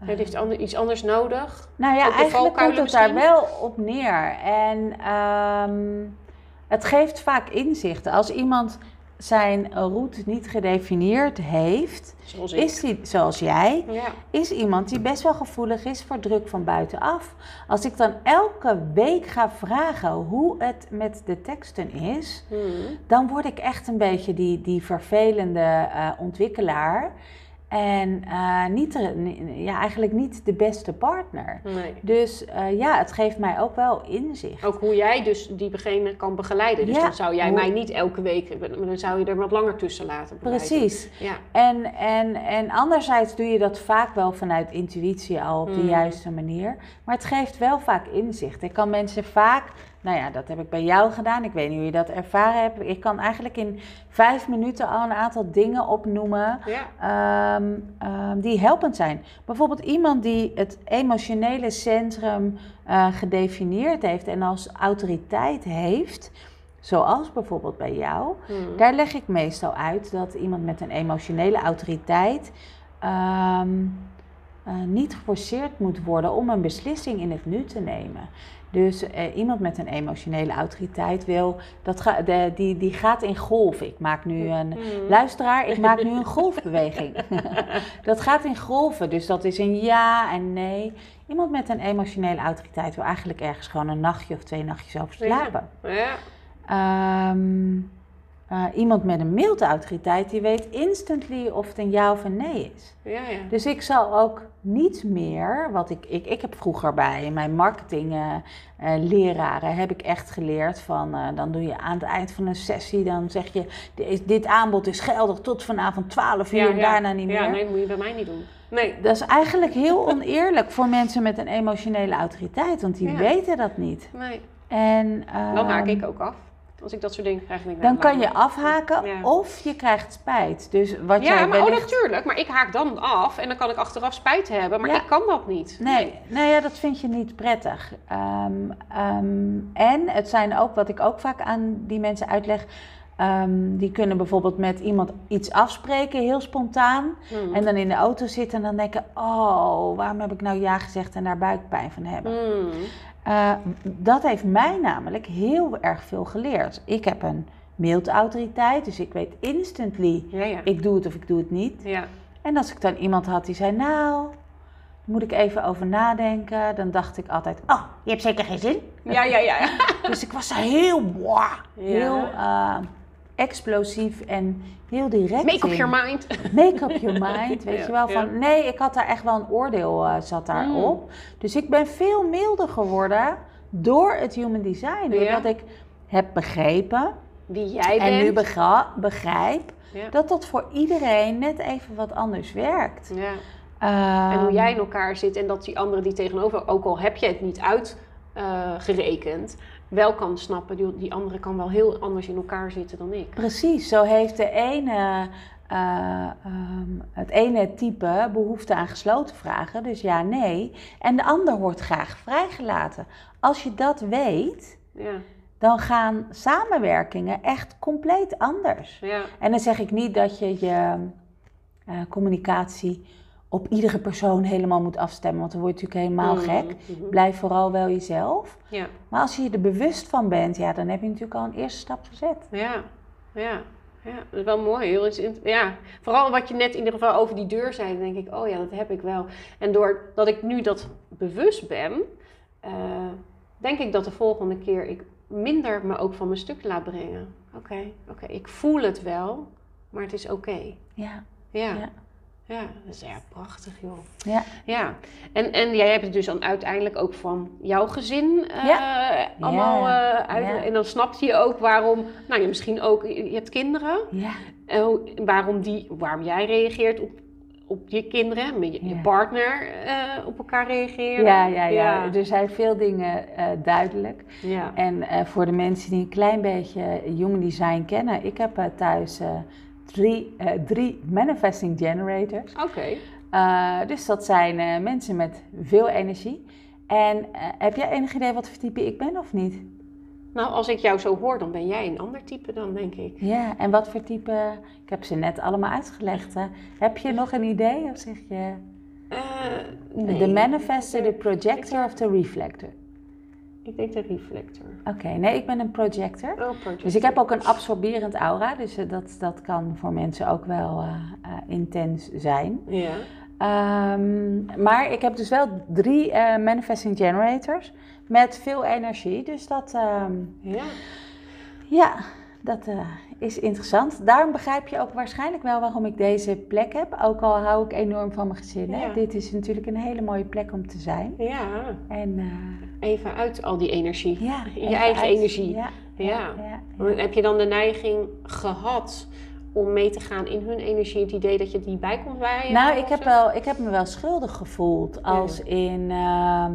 Het heeft ander- iets anders nodig. nou ja, eigenlijk komt het daar wel op neer. En ehm, het geeft vaak inzichten. Als iemand zijn route niet gedefinieerd heeft, Zoals is die, zoals jij, Ja. is iemand die best wel gevoelig is voor druk van buitenaf. Als ik dan elke week ga vragen hoe het met de teksten is, Hmm. dan word ik echt een beetje die, die vervelende eh, ontwikkelaar. En eh, niet ja, eigenlijk niet de beste partner. Nee. Dus eh, ja, het geeft mij ook wel inzicht. Ook hoe jij dus diegene kan begeleiden. Dus Ja, dan zou jij hoe- mij niet elke week, dan zou je er wat langer tussen laten. Precies. Ja. En, en, en anderzijds doe je dat vaak wel vanuit intuïtie al op de Mm. juiste manier. Maar het geeft wel vaak inzicht. Ik kan mensen vaak, nou ja, dat heb ik bij jou gedaan. Ik weet niet hoe je dat ervaren hebt. Ik kan eigenlijk in vijf minuten al een aantal dingen opnoemen. Ja. ehm, ehm, die helpend zijn. Bijvoorbeeld iemand die het emotionele centrum eh, gedefinieerd heeft en als autoriteit heeft, zoals bijvoorbeeld bij jou. Hmm. Daar leg ik meestal uit dat iemand met een emotionele autoriteit ehm, eh, niet geforceerd moet worden om een beslissing in het nu te nemen. Dus eh, iemand met een emotionele autoriteit wil, dat ga, de, die, die gaat in golven. Ik maak nu een, Hmm. luisteraar, ik maak nu een golfbeweging. dat gaat in golven, dus dat is een ja en nee. Iemand met een emotionele autoriteit wil eigenlijk ergens gewoon een nachtje of twee nachtjes over slapen. Ja. Ehm, eh, iemand met een milde autoriteit, die weet instantly of het een ja of een nee is. Ja, ja. Dus ik zal ook niet meer, wat ik, ik, ik heb vroeger bij mijn marketing eh, eh, leraren, heb ik echt geleerd van, eh, dan doe je aan het eind van een sessie, dan zeg je, dit, aanbod is geldig tot vanavond 12 uur, ja, en daarna niet meer. Ja, nee, dat moet je bij mij niet doen. Nee. Dat is eigenlijk heel oneerlijk voor mensen met een emotionele autoriteit, want die weten dat niet. nee. En, Dan haak ehm, ik ook af. Als ik dat soort dingen krijg, denk ik, Dan nou, kan je afhaken Ja. of je krijgt spijt. Dus wat Ja, jij maar oh, natuurlijk. Maar ik haak dan af en dan kan ik achteraf spijt hebben. Maar Ja. ik kan dat niet. Nee, nee ja, dat vind je niet prettig. Ehm, ehm, en het zijn ook, wat ik ook vaak aan die mensen uitleg... ehm, die kunnen bijvoorbeeld met iemand iets afspreken, heel spontaan. Hmm. En dan in de auto zitten en dan denken... oh, waarom heb ik nou ja gezegd en daar buikpijn van hebben? Hmm. Eh, dat heeft mij namelijk heel erg veel geleerd. Ik heb een mild autoriteit, dus ik weet instantly... Ja, ja. ik doe het of ik doe het niet. ja. En als ik dan iemand had die zei, nou, moet ik even over nadenken, dan dacht ik altijd, oh, je hebt zeker geen zin. Ja, ja, ja. Dus ik was heel, Ja. heel eh, explosief en heel direct Make up in. your mind. Make up your mind, weet Ja, je wel. ja. Van, nee, ik had daar echt wel een oordeel eh, zat daarop. Dus ik ben veel milder geworden door het human design. Doordat ik heb begrepen Wie jij en nu bent. begrijp dat dat voor iedereen net even wat anders werkt. Ja. En hoe Ehm, jij in elkaar zit en dat die andere die tegenover, ook al heb je het niet uitgerekend, wel kan snappen, die, die andere kan wel heel anders in elkaar zitten dan ik. Precies, zo heeft de ene, eh, ehm, het ene type behoefte aan gesloten vragen, dus ja, nee. En de ander wordt graag vrijgelaten. Als je dat weet, Ja, dan gaan samenwerkingen echt compleet anders. ja, En dan zeg ik niet dat je je eh, communicatie op iedere persoon helemaal moet afstemmen, want dan word je natuurlijk helemaal Mhm, gek. mhm. Blijf vooral wel jezelf. ja, Maar als je je er bewust van bent, ja, dan heb je natuurlijk al een eerste stap gezet. ja, ja. Ja, dat is wel mooi. Heel ja, vooral wat je net in ieder geval over die deur zei, dan denk ik, oh ja, dat heb ik wel. En doordat ik nu dat bewust ben, eh, denk ik dat de volgende keer ik minder me ook van mijn stuk laat brengen. Oké, oké, ik voel het wel, maar het is oké. Ja, Ja. Ja. Ja. dat is ja prachtig joh. ja. Ja, en, en jij hebt het dus dan uiteindelijk ook van jouw gezin eh, Ja. allemaal eh, uit. Ja. En dan snapte je ook waarom, nou je misschien ook, je hebt kinderen, ja. en waarom, die, waarom jij reageert op, op je kinderen, met je, partner eh, op elkaar reageren. Ja, ja, ja. Er zijn veel dingen duidelijk. Ja. En voor de mensen die een klein beetje human design kennen, ik heb thuis drie, eh, drie manifesting generators. Oké. Eh, dus dat zijn eh, mensen met veel energie. En heb jij enig idee wat voor type ik ben of niet? Nou, als ik jou zo hoor, dan ben jij een ander type dan, denk ik. Ja, en wat voor type? Ik heb ze net allemaal uitgelegd. hè. Heb je nog een idee of zeg je nee. de manifester, de projector of de reflector? Ik denk de reflector. Oké, nee, ik ben een projector. Oh, projector. Dus ik heb ook een absorberend aura, dus eh, dat, dat kan voor mensen ook wel eh, eh, intens zijn. Ja. Ehm, maar ik heb dus wel drie manifesting generators met veel energie, dus dat, ehm, Ja. ja, dat is interessant. Daarom begrijp je ook waarschijnlijk wel waarom ik deze plek heb, ook al hou ik enorm van mijn gezin. hè. Dit is natuurlijk een hele mooie plek om te zijn. Ja. En eh, Even uit al die energie. ja, Je eigen uit- energie. Ja, Heb je dan de neiging gehad om mee te gaan in hun energie? Het idee dat je die bij komt bij Nou, ik heb, wel, ik heb me wel schuldig gevoeld. Als in. ehm,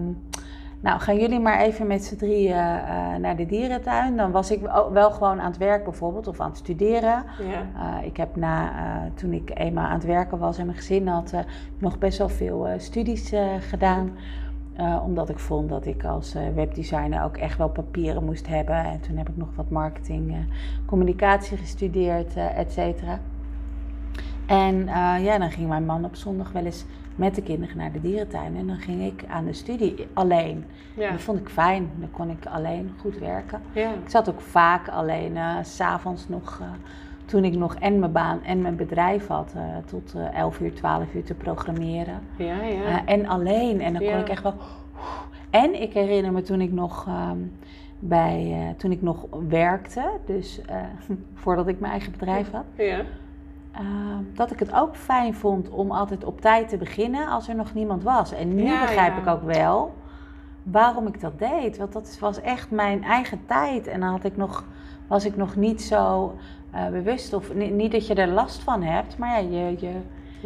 nou, gaan jullie maar even met z'n drieën eh, naar de dierentuin. Dan was ik wel- gewoon aan het werk bijvoorbeeld, of aan het studeren. Ja. Eh, ik heb na, eh, toen ik eenmaal aan het werken was en mijn gezin had, nog best wel veel studies gedaan. Omdat ik vond dat ik als webdesigner ook echt wel papieren moest hebben. En toen heb ik nog wat marketing, communicatie gestudeerd, et cetera. En ja, dan ging mijn man op zondag wel eens met de kinderen naar de dierentuin. En dan ging ik aan de studie alleen. Ja. Dat vond ik fijn. Dan kon ik alleen goed werken. Ja. Ik zat ook vaak alleen, eh, s s'avonds nog, eh, toen ik nog en mijn baan en mijn bedrijf had, eh, tot eh 11 uur, 12 uur te programmeren. Ja, ja. Eh, en alleen. En dan kon ik echt wel. En ik herinner me toen ik nog, ehm, bij, eh, toen ik nog werkte, dus eh, voordat ik mijn eigen bedrijf had, ehm, dat ik het ook fijn vond om altijd op tijd te beginnen als er nog niemand was. En nu Ja, begrijp ja. ik ook wel waarom ik dat deed. Want dat was echt mijn eigen tijd. En dan had ik nog, was ik nog niet zo eh, bewust. Of ni- niet dat je er last van hebt, maar ja, je, je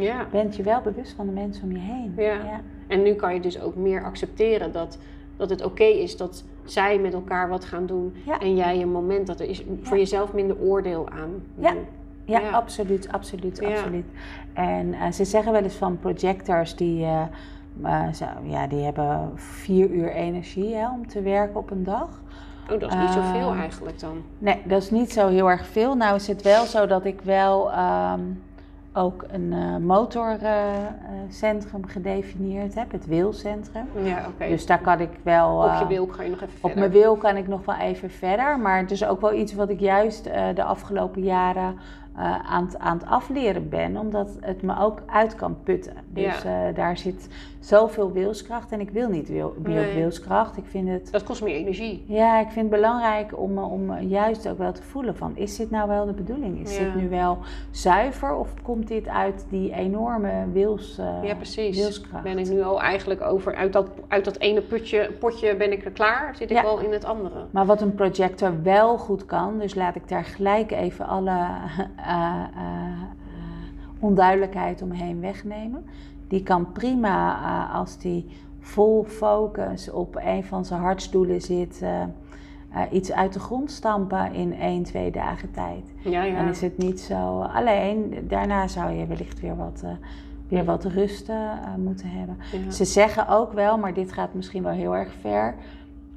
ja. bent je wel bewust van de mensen om je heen. Ja. En nu kan je dus ook meer accepteren dat, dat het oké is dat zij met elkaar wat gaan doen. En jij een moment dat er is voor jezelf minder oordeel aan. Ja. doen. Ja, Ja. absoluut, absoluut, Ja. absoluut. En eh, ze zeggen wel eens van projectors die, eh, eh, zo- ja, die hebben vier uur energie hè, om te werken op een dag. Oh, dat is niet zoveel Eh, eigenlijk dan. Nee, dat is niet zo heel erg veel. Nou is het wel zo dat ik wel ehm, ook een motorcentrum gedefinieerd heb, het wielcentrum. Ja, oké. Dus daar kan ik wel... Op je wil ga je nog even Op verder. mijn wil kan ik nog wel even verder, maar het is ook wel iets wat ik juist de afgelopen jaren uh, aan, het, aan het afleren ben, omdat het me ook uit kan putten. Dus Ja. eh, daar zit zoveel wilskracht en ik wil niet wil, Nee. wilskracht. Ik vind het, Dat kost meer energie. ja, ik vind het belangrijk om, eh, om juist ook wel te voelen van, is dit nou wel de bedoeling? Is Ja. dit nu wel zuiver of komt dit uit die enorme wils, eh, Ja, precies. wilskracht? Ben ik nu al eigenlijk over, uit dat, uit dat ene putje, potje ben ik er klaar, zit ik Ja. wel in het andere. Maar wat een projector wel goed kan, dus laat ik daar gelijk even alle eh, eh, eh, onduidelijkheid omheen wegnemen. Die kan prima eh, als die vol focus op een van zijn hartsdoelen zit, eh, eh, iets uit de grond stampen in 1, 2 dagen tijd. Ja, ja. Dan is het niet zo. Alleen daarna zou je wellicht weer wat, eh, weer wat rust eh, eh, moeten hebben. Ja. Ze zeggen ook wel, maar dit gaat misschien wel heel erg ver.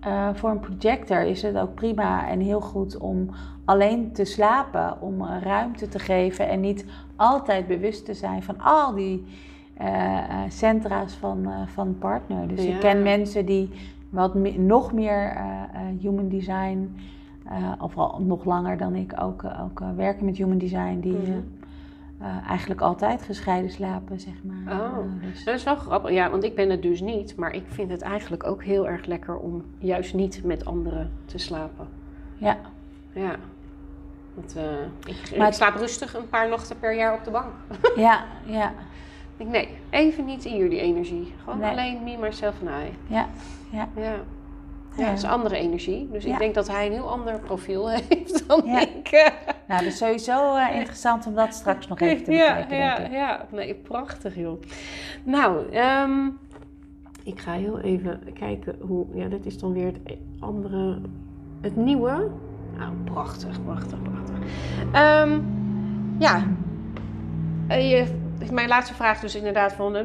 Eh, voor een projector is het ook prima en heel goed om alleen te slapen, om eh, ruimte te geven en niet altijd bewust te zijn van al die eh, centra's van, van partner. Dus Ja. ik ken mensen die wat me- nog meer human design, of al nog langer dan ik ook, ook werken met human design, die eh, eigenlijk altijd gescheiden slapen, zeg maar. Oh. Eh, dus- Dat is wel grappig, ja, want ik ben het dus niet. Maar ik vind het eigenlijk ook heel erg lekker om juist niet met anderen te slapen. ja. Ja. Want, eh, ik, Maar- ik slaap rustig een paar nachten per jaar op de bank. ja, ja, Ik nee, even niet in jullie energie. Gewoon Nee. alleen me, myself en I. ja, ja. Ja. Ja, Ja. dat is andere energie. Dus Ja. ik denk dat hij een heel ander profiel heeft dan Ja. ik. Nou, dat is sowieso eh, interessant om dat straks nog even te ja, bekijken, ja, ik. ja. Nee, prachtig joh. Nou, ehm, ik ga heel even kijken hoe... Ja, dit is dan weer het andere... Het nieuwe. Nou, prachtig, prachtig, prachtig. Ehm, ja. Eh, je, mijn laatste vraag dus inderdaad van... eh,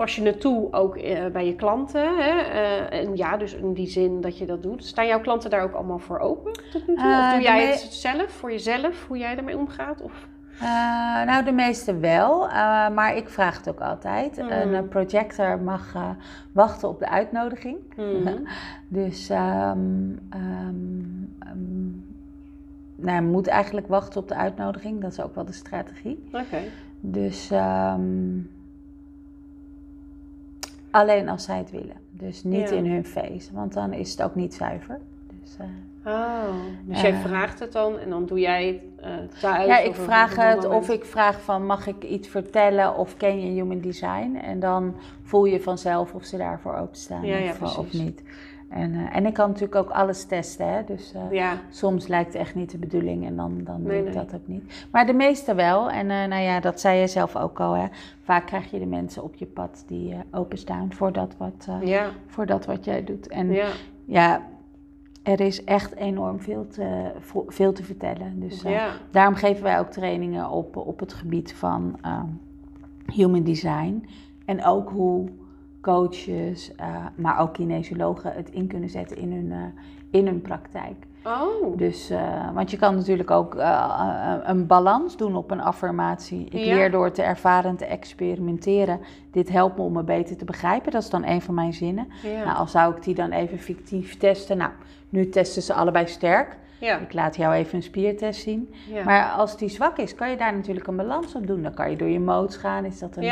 pas je het toe ook eh, bij je klanten? Hè? Eh, en ja, dus in die zin dat je dat doet. Staan jouw klanten daar ook allemaal voor open tot nu toe? Eh, of doe jij het zelf, voor jezelf? Hoe jij ermee omgaat? Of... Nou, de meeste wel, maar ik vraag het ook altijd. Mhm. Een projector mag wachten op de uitnodiging. Mhm. Dus ehm ehm, ehm, nou, hij moet eigenlijk wachten op de uitnodiging. Dat is ook wel de strategie. Oké. Dus alleen als zij het willen. Dus niet Ja. in hun face, want dan is het ook niet zuiver. Dus, eh, Oh, dus jij Eh. vraagt het dan en dan doe jij het eh, thuis? ja, ik vraag het moment? of ik vraag van mag ik iets vertellen of ken je human design? En dan voel je vanzelf of ze daarvoor openstaan Ja, ja, of, niet. En, eh, en ik kan natuurlijk ook alles testen, hè? dus eh, Ja, soms lijkt het echt niet de bedoeling en dan, dan doe ik nee. dat ook niet. Maar de meeste wel. En eh, nou ja, dat zei je zelf ook al. Hè? Vaak krijg je de mensen op je pad die openstaan voor dat, wat, ja, voor dat wat jij doet. En ja. ja, er is echt enorm veel te, veel te vertellen. Dus daarom geven wij ook trainingen op, op het gebied van human design. En ook hoe coaches, eh, maar ook kinesiologen het in kunnen zetten in hun, eh, in hun praktijk. Oh, Dus, eh, want je kan natuurlijk ook een balans doen op een affirmatie. Ik Ja. leer door te ervaren en te experimenteren. Dit helpt me om me beter te begrijpen. Dat is dan een van mijn zinnen. ja. Nou, al zou ik die dan even fictief testen. Nou, nu testen ze allebei sterk. ja. Ik laat jou even een spiertest zien. ja. Maar als die zwak is, kan je daar natuurlijk een balans op doen. Dan kan je door je modes gaan. Is dat een,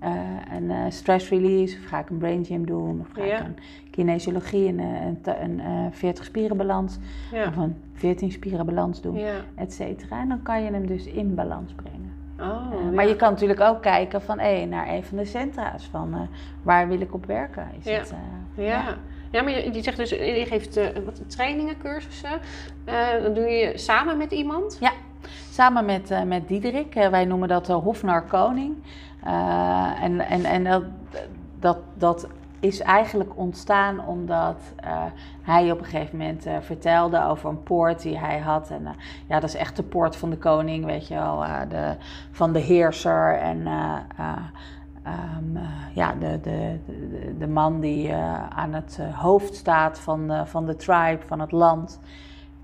ja. eh, een eh, stress release? Of ga ik een brain gym doen? Of ga Ja. ik een kinesiologie, een, eh, een, een, eh, 40 spieren balans? ja. Of een 14 spieren balans doen? ja. Et cetera. En dan kan je hem dus in balans brengen. Oh, Eh, ja. Maar je kan natuurlijk ook kijken van, hé, naar een van de centra's. Van eh, waar wil ik op werken? Is Ja. het, eh, Ja. ja, maar je, je zegt dus, je geeft eh, wat trainingen, cursussen. Eh, dan doe je samen met iemand. Samen met, eh, met Diederik, eh, wij noemen dat de Hofnar Koning. Eh, en en, en dat, dat, dat is eigenlijk ontstaan omdat eh, hij op een gegeven moment eh, vertelde over een poort die hij had. En ja, dat is echt de poort van de koning, weet je wel, de, van de heerser. En eh, eh, ehm, eh, ja, de, de, de, man die aan het hoofd staat van van de tribe, van het land.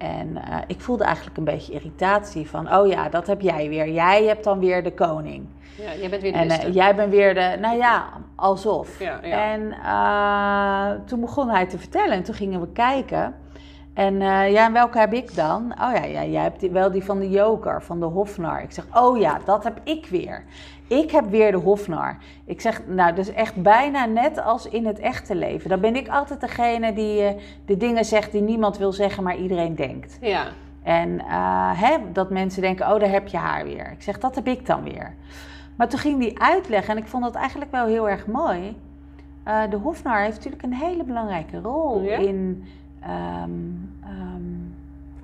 En eh, ik voelde eigenlijk een beetje irritatie van, oh ja, dat heb jij weer. Jij hebt dan weer de koning. Ja, jij bent weer de En eh, jij bent weer de, nou ja, alsof. Ja, ja. En eh, toen begon hij te vertellen en toen gingen we kijken. En ja, en welke heb ik dan? Oh ja, ja, jij hebt die, wel die van de Joker, van de Hofnar. Ik zeg, oh ja, dat heb ik weer. Ik heb weer de Hofnar. Ik zeg, nou, dus echt bijna net als in het echte leven. Dan ben ik altijd degene die uh, de dingen zegt die niemand wil zeggen, maar iedereen denkt. Ja. En uh, hè, dat mensen denken, oh, daar heb je haar weer. Ik zeg, dat heb ik dan weer. Maar toen ging die uitleggen, en ik vond dat eigenlijk wel heel erg mooi. Uh, de Hofnar heeft natuurlijk een hele belangrijke rol ja? in, um, um,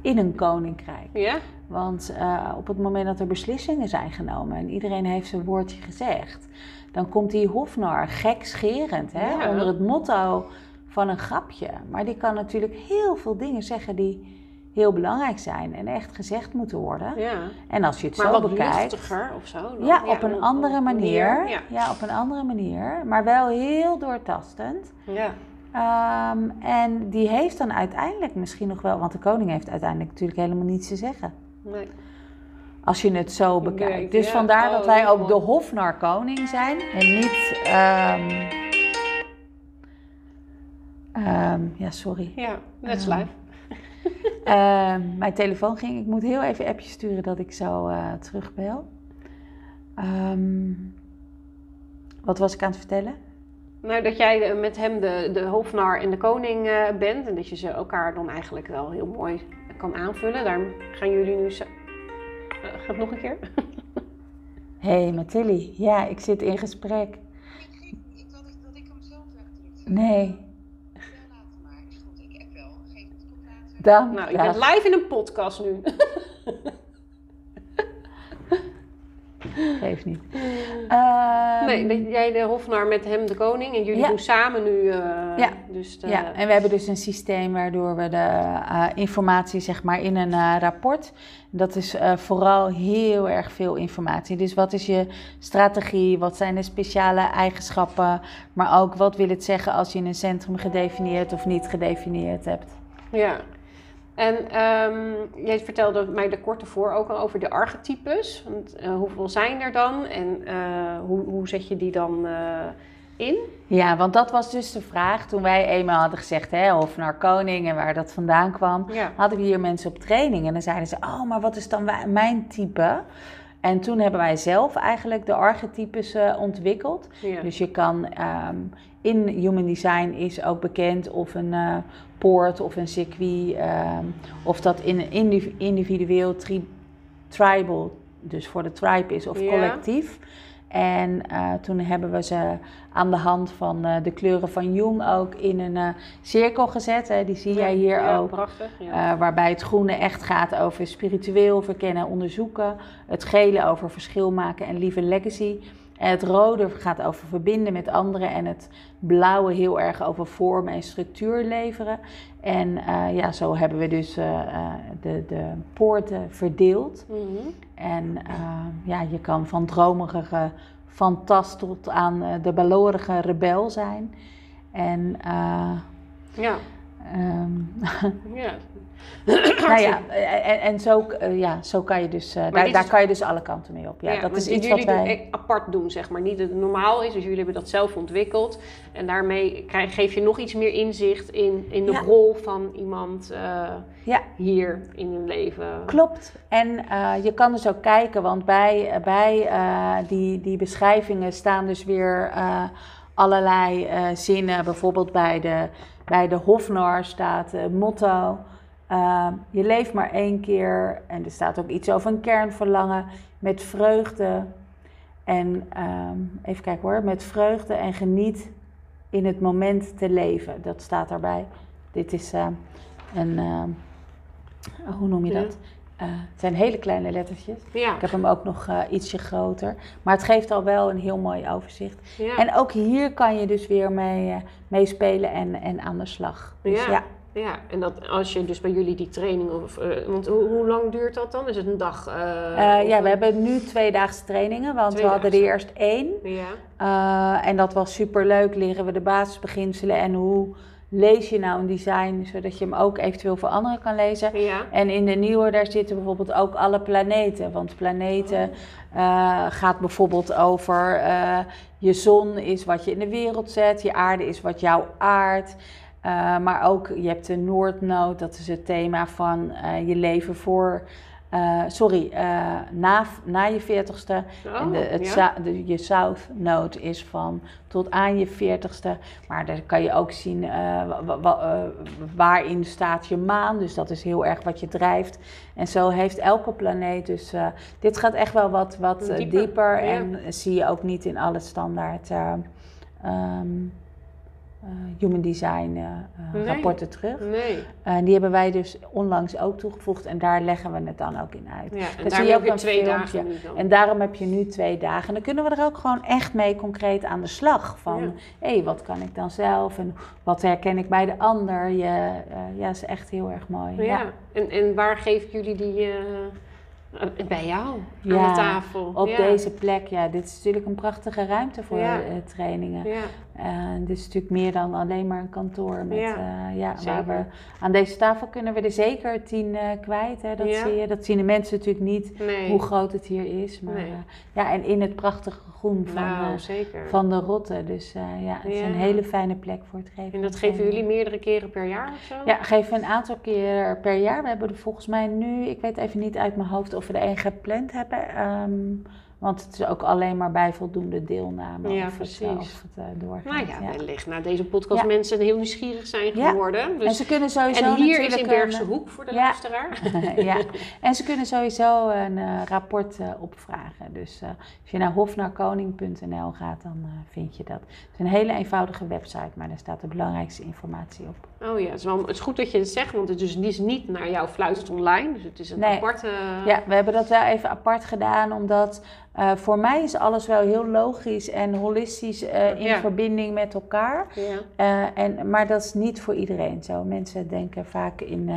in een koninkrijk. Ja? Want uh, op het moment dat er beslissingen zijn genomen en iedereen heeft zijn woordje gezegd, dan komt die Hofnar gekscherend hè, Ja. onder het motto van een grapje. Maar die kan natuurlijk heel veel dingen zeggen die heel belangrijk zijn en echt gezegd moeten worden. ja. En als je het Maar zo wat bekijkt. luchtiger of zo. dan? Ja, op een andere manier. Ja. Ja, op een andere manier. Maar wel heel doortastend. ja. Ehm, en die heeft dan uiteindelijk misschien nog wel, want de koning heeft uiteindelijk natuurlijk helemaal niets te zeggen. Nee. Als je het zo bekijkt. Dus vandaar Oh, dat wij heel ook de Hofnar koning zijn en niet. ehm, ehm, ja, sorry. Ja, net Ja. live. Ehm, mijn telefoon ging. Ik moet heel even appjes sturen dat ik zo eh, terugbel. Ehm, wat was ik aan het vertellen? Nou, dat jij eh, met hem de, de hofnar en de koning eh, bent. En dat je ze elkaar dan eigenlijk wel heel mooi kan aanvullen. Daar gaan jullie nu... Zo... Eh, gaat het nog een keer? Hé, hey, met Tilly. Ja, ik zit in gesprek. Ik dacht dat ik hem zelf wegdrukte. Nee, Ja, later maar. Is goed, ik heb wel. Geef het later. dan. Nou, ik dag. ben live in een podcast nu. Geeft niet. Ehm, nee, jij de hofnar met hem de koning. En jullie Ja. doen samen nu... eh, Ja. Dus de, Ja, en we hebben dus een systeem waardoor we de eh, informatie zeg maar in een eh, rapport. Dat is vooral heel erg veel informatie. Dus wat is je strategie? Wat zijn de speciale eigenschappen? Maar ook wat wil het zeggen als je een centrum gedefinieerd of niet gedefinieerd hebt? Ja. En jij vertelde mij er kort ervoor ook al over de archetypes. Want, eh, hoeveel zijn er dan? En eh, hoe, hoe zet je die dan eh, in? Ja, want dat was dus de vraag toen wij eenmaal hadden gezegd, hè, of naar koning en waar dat vandaan kwam. Ja. hadden we hier mensen op training en dan zeiden ze: Oh, maar wat is dan mijn type? En toen hebben wij zelf eigenlijk de archetypes ontwikkeld. Ja. Dus je kan ehm, in Human Design is ook bekend of een eh, poort of een circuit, ehm, of dat in een indiv- individueel tri- tribal, dus voor de tribe is of Ja. collectief. En eh, toen hebben we ze aan de hand van eh, de kleuren van Jung ook in een cirkel gezet. Hè. Die zie jij hier ja, ook. Prachtig. Ja. Waarbij het groene echt gaat over spiritueel verkennen en onderzoeken. Het gele over verschil maken en lieve legacy. En het rode gaat over verbinden met anderen. En het blauwe heel erg over vorm en structuur leveren. En eh, ja, zo hebben we dus eh, eh, de, de poorten verdeeld. Mhm. En ja, je kan van dromerige fantast tot aan de balorige rebel zijn. En ja. ehm, ja. nou ja, en, en zo, eh, ja, zo kan je dus, eh, daar, daar kan je dus alle kanten mee op. Ja, dat is iets wat jullie wij... doen- apart doen, zeg maar. Niet dat het normaal is, dus jullie hebben dat zelf ontwikkeld. En daarmee krijg, geef je nog iets meer inzicht in, in de Ja. rol van iemand eh, Ja, hier in hun leven. klopt. En eh, je kan dus ook kijken, want bij, bij eh, die, die beschrijvingen staan dus weer eh, allerlei eh, zinnen. Bijvoorbeeld bij de, bij de Hofnar staat motto... eh, je leeft maar één keer. En er staat ook iets over een kernverlangen met vreugde. En ehm, even kijken hoor, met vreugde en geniet in het moment te leven. Dat staat daarbij. Dit is eh, een, ehm, hoe noem je dat? Eh, het zijn hele kleine lettertjes. Ja. Ik heb hem ook nog eh, ietsje groter. Maar het geeft al wel een heel mooi overzicht. ja. En ook hier kan je dus weer mee, eh, mee spelen en, en aan de slag. Dus Ja. Ja. En dat als je dus bij jullie die training, of, eh, want hoe, hoe lang duurt dat dan? Is het een dag? eh, Eh, ja, we hebben nu tweedaagse trainingen, want we hadden er eerst één. Ja, en dat was superleuk. Leren we de basisbeginselen en hoe lees je nou een design, zodat je hem ook eventueel voor anderen kan lezen. ja, En in de nieuwe, daar zitten bijvoorbeeld ook alle planeten. Want planeten eh, gaat bijvoorbeeld over je zon is wat je in de wereld zet, je aarde is wat jou aardt. Eh, maar ook, je hebt de Noordnood, dat is het thema van eh, je leven voor, eh, sorry, na, na je veertigste. Oh, en de, het ja. za- de, je South Note is van tot aan je veertigste. Maar daar kan je ook zien wa- wa- wa- waarin staat je maan. Dus dat is heel erg wat je drijft. En zo heeft elke planeet. Dus dit gaat echt wel wat, wat Dieper, dieper. ja. En zie je ook niet in alle standaard eh, ehm, eh, human design eh, eh, Nee. rapporten terug. Nee. Eh, die hebben wij dus onlangs ook toegevoegd. En daar leggen we het dan ook in uit. Ja, en daar zie je ook een twee filmpje. dagen dan. En daarom heb je nu twee dagen. En dan kunnen we er ook gewoon echt mee concreet aan de slag. Van, Ja. hé, wat kan ik dan zelf? En wat herken ik bij de ander? Je, eh, ja, is echt heel erg mooi. ja. Ja. En, en waar geven jullie die eh, eh, bij jou aan Ja, de tafel? Op ja. deze plek, ja, dit is natuurlijk een prachtige ruimte voor Ja. eh, trainingen. En dit is natuurlijk meer dan alleen maar een kantoor. Met, Ja, ja, ja, waar we, aan deze tafel kunnen we er zeker tien eh, kwijt. Hè, dat, Ja. zie je. dat zien de mensen natuurlijk niet nee. hoe groot het hier is. Maar, Nee. eh, ja, en in het prachtige groen van, nou, eh, van de Rotte. Dus eh, ja, het is Ja. een hele fijne plek voor het geven. en dat geven jullie meerdere keren per jaar of zo? Ja, geven we een aantal keer per jaar. We hebben er volgens mij nu, ik weet even niet uit mijn hoofd of we er één gepland hebben. Ehm, want het is ook alleen maar bij voldoende deelname Ja, of het, precies. eh, of het eh, doorgaat. Nou ja, ja. wellicht na deze podcast Ja. mensen heel nieuwsgierig zijn geworden. En Dus, ze kunnen sowieso en hier is in Bergse een, Hoek voor de luisteraar. ja, en ze kunnen sowieso een eh, rapport eh, opvragen. Dus eh, als je naar hofnaarkoning.nl gaat, dan eh, vind je dat. Het is een hele eenvoudige website, maar daar staat de belangrijkste informatie op. Oh ja, het is, wel, het is goed dat je het zegt, want het is dus niet naar jouw fluitend online. Dus het is een Nee. aparte... Ja, we hebben dat wel even apart gedaan, omdat eh, voor mij is alles wel heel logisch en holistisch eh, in Ja. verbinding met elkaar. Ja. Eh, en, maar dat is niet voor iedereen zo. Mensen denken vaak in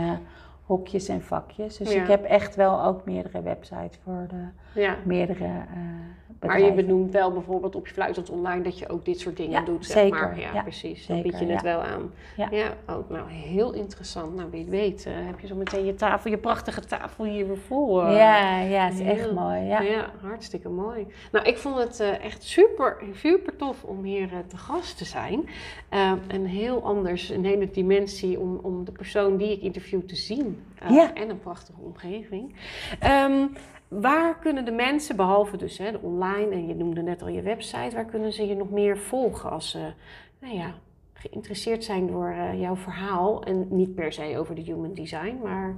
hokjes en vakjes. Dus Ja. ik heb echt wel ook meerdere websites voor de ja. meerdere eh Maar je benoemt wel bijvoorbeeld op je fluitend online dat je ook dit soort dingen Ja, doet, zeg zeker. maar. Ja, Ja, precies. Dan zeker, bied je het wel aan. Ja. oh, nou, heel interessant. Nou, wie het weet, eh, heb je zo meteen je tafel, je prachtige tafel hier weer voor. eh. Ja, ja, het is echt mooi. Ja. Ja, hartstikke mooi. Nou, ik vond het echt super, super tof om hier te gast te zijn. Eh, en heel anders, een hele dimensie om, om de persoon die ik interview te zien. Ja. En een prachtige omgeving. Ehm, waar kunnen de mensen, behalve dus hè, de online, en je noemde net al je website, waar kunnen ze je nog meer volgen als ze, nou ja, geïnteresseerd zijn door eh, jouw verhaal? En niet per se over de human design, maar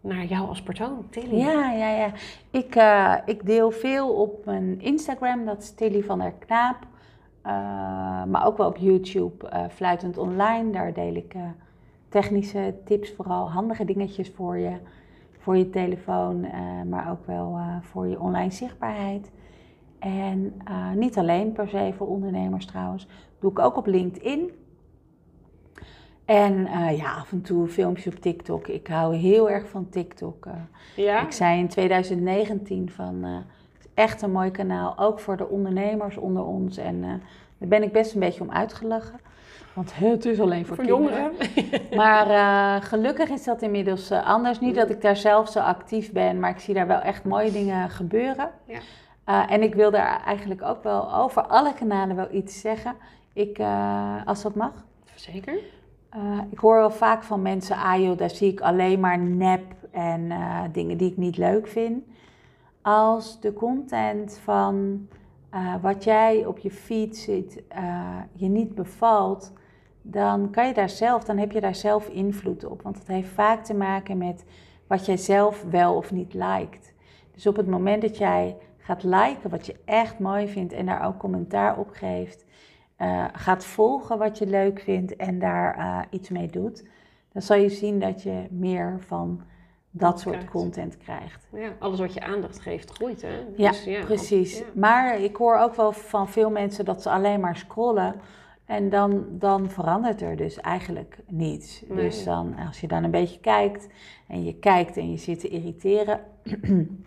naar jou als persoon, Tilly. Ja, ja, ja. Ik, eh, ik deel veel op mijn Instagram, dat is Tilly van der Knaap. Eh, maar ook wel op YouTube, Fluitend Online. Daar deel ik technische tips, vooral handige dingetjes voor je, voor je telefoon, eh, maar ook wel eh, voor je online zichtbaarheid. En eh, niet alleen per se voor ondernemers trouwens, doe ik ook op LinkedIn. En ja, af en toe filmpjes op TikTok. Ik hou heel erg van TikTok. Ja? Ik zei in 2019 van, het is echt een mooi kanaal, ook voor de ondernemers onder ons. En daar ben ik best een beetje om uitgelachen. Want het is alleen voor, voor kinderen. jongeren? Maar eh, gelukkig is dat inmiddels eh, anders. Niet dat ik daar zelf zo actief ben, maar ik zie daar wel echt mooie dingen gebeuren. Ja. Eh, en ik wil daar eigenlijk ook wel over alle kanalen wel iets zeggen. Ik, als dat mag. Zeker. Ik hoor wel vaak van mensen, ah joh, daar zie ik alleen maar nep en dingen die ik niet leuk vind. Als de content van wat jij op je feed ziet je niet bevalt, dan kan je daar zelf, dan heb je daar zelf invloed op. Want het heeft vaak te maken met wat jij zelf wel of niet liked. Dus op het moment dat jij gaat liken wat je echt mooi vindt en daar ook commentaar op geeft, eh, gaat volgen wat je leuk vindt en daar eh, iets mee doet, dan zal je zien dat je meer van dat soort Krijgt. content krijgt. Ja, alles wat je aandacht geeft groeit, hè? Ja, Dus precies. ja. Maar ik hoor ook wel van veel mensen dat ze alleen maar scrollen. En dan, dan verandert er dus eigenlijk niets. Nee. Dus dan, als je dan een beetje kijkt en je kijkt en je zit te irriteren,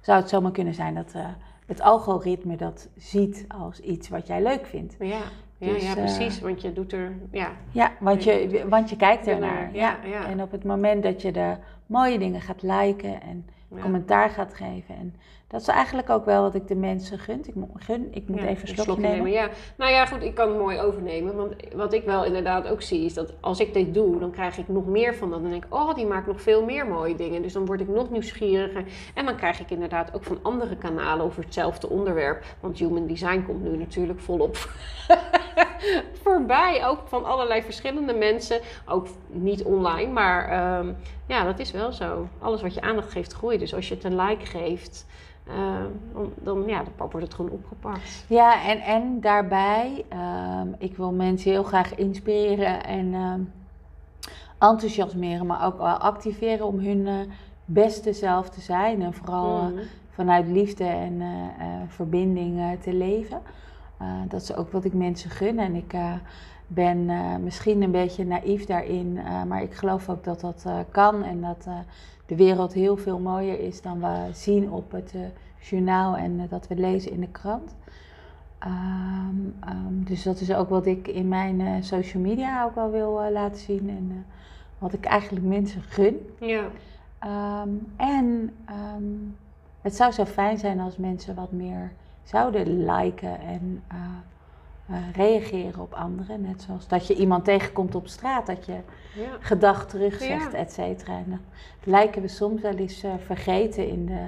zou het zomaar kunnen zijn dat eh, het algoritme dat ziet als iets wat jij leuk vindt. Ja, ja, Dus, ja eh, precies. Want je doet er, ja, Ja, want je, want je kijkt ernaar. ja, ja. En op het moment dat je de mooie dingen gaat liken en commentaar gaat geven. En dat is eigenlijk ook wel wat ik de mensen gun. Ik moet, gun, ik moet Ja, even een slokje nemen. Ja. Nou ja, goed, ik kan het mooi overnemen. Want wat ik wel inderdaad ook zie, is dat als ik dit doe, dan krijg ik nog meer van dat. Dan denk ik, oh, die maakt nog veel meer mooie dingen. Dus dan word ik nog nieuwsgieriger. En dan krijg ik inderdaad ook van andere kanalen over hetzelfde onderwerp. Want human design komt nu natuurlijk volop voorbij. Ook van allerlei verschillende mensen. Ook niet online, maar ehm, ja, dat is wel zo. Alles wat je aandacht geeft, groeit. Dus als je het een like geeft, ehm, dan, ja, dan wordt het gewoon opgepakt. Ja, en, en daarbij, ehm, ik wil mensen heel graag inspireren en ehm, enthousiasmeren, maar ook activeren om hun eh, beste zelf te zijn. En vooral eh, Mhm. vanuit liefde en eh, eh, verbinding eh, te leven. Eh, dat is ook wat ik mensen gun. En ik eh, ben eh, misschien een beetje naïef daarin, eh, maar ik geloof ook dat dat eh, kan en dat eh, de wereld heel veel mooier is dan we zien op het eh, journaal en eh, dat we lezen in de krant. Ehm, ehm, dus dat is ook wat ik in mijn eh, social media ook wel wil laten zien en wat ik eigenlijk mensen gun. Ja. Ehm, en het zou zo fijn zijn als mensen wat meer zouden liken en eh, reageren op anderen. Net zoals dat je iemand tegenkomt op straat, dat je Ja. gedag terugzegt, Ja. et cetera. En dan lijken we soms wel eens eh, vergeten in de,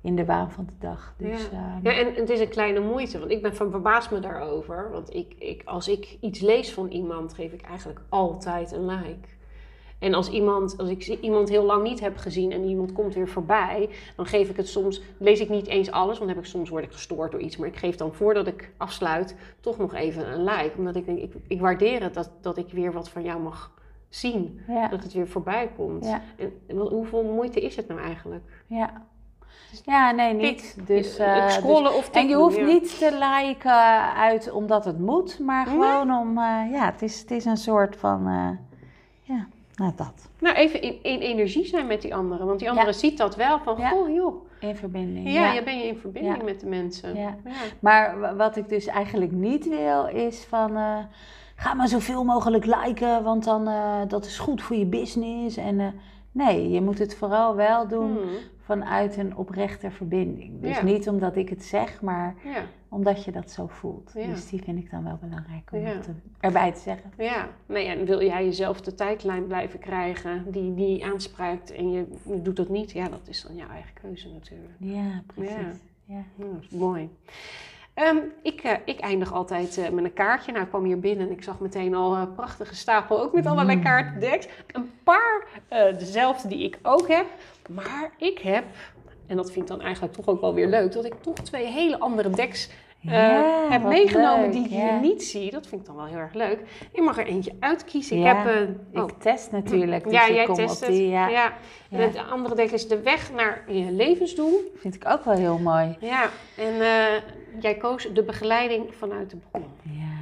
in de waan van de dag. Dus, Ja. ehm, Ja, en het is een kleine moeite, want ik ben van verbaasd me daarover. Want ik, ik, als ik iets lees van iemand, geef ik eigenlijk altijd een like. En als, iemand, als ik iemand heel lang niet heb gezien en iemand komt weer voorbij, dan geef ik het soms, lees ik niet eens alles, want dan heb ik, soms word ik gestoord door iets. Maar ik geef dan voordat ik afsluit toch nog even een like. Omdat ik denk, ik, ik waardeer het dat, dat ik weer wat van jou mag zien. ja, Dat het weer voorbij komt. Ja. En wat- hoeveel moeite is het nou eigenlijk? ja. ja, nee, niet. Tik, Dus, eh, dus- of En tik je hoeft ja. niet te liken uit omdat het moet, maar Nee. gewoon om, eh, ja, het is, het is een soort van, eh, ja, nou dat, Nou, even in, in energie zijn met die anderen. Want die andere ziet dat wel van, Ja. goh joh. in verbinding. Ja, je ben je in verbinding Ja. met de mensen. Ja. Ja. Maar wa- wat ik dus eigenlijk niet wil is van, eh, ga maar zoveel mogelijk liken, want dan, eh, dat is goed voor je business. En eh, nee, je moet het vooral wel doen Hmm. Vanuit een oprechte verbinding. Dus Ja. niet omdat ik het zeg, maar Ja. omdat je dat zo voelt. Ja. Dus die vind ik dan wel belangrijk om er- erbij te zeggen. ja. Nee, en wil jij jezelf de tijdlijn blijven krijgen die, die aanspraakt en je doet dat niet, ja, dat is dan jouw eigen keuze natuurlijk. Ja, precies. Ja. Mooi. Ehm, ik, eh, ik eindig altijd eh, met een kaartje. Nou, ik kwam hier binnen en ik zag meteen al een prachtige stapel, ook met allerlei kaartendeks. Een paar eh, dezelfde die ik ook heb. Maar ik heb, en dat vind ik dan eigenlijk toch ook wel weer leuk, dat ik toch twee hele andere decks eh, Ja, heb meegenomen leuk, die ik ja. hier niet zie. Dat vind ik dan wel heel erg leuk. Ik mag er eentje uitkiezen. Ja, ik heb een... Ik test natuurlijk, dus ja, jij test het. die, ja. En Ja. het andere deck is de weg naar je levensdoel. vind ik ook wel heel mooi. Ja, en eh, jij koos de begeleiding vanuit de bron. Ja,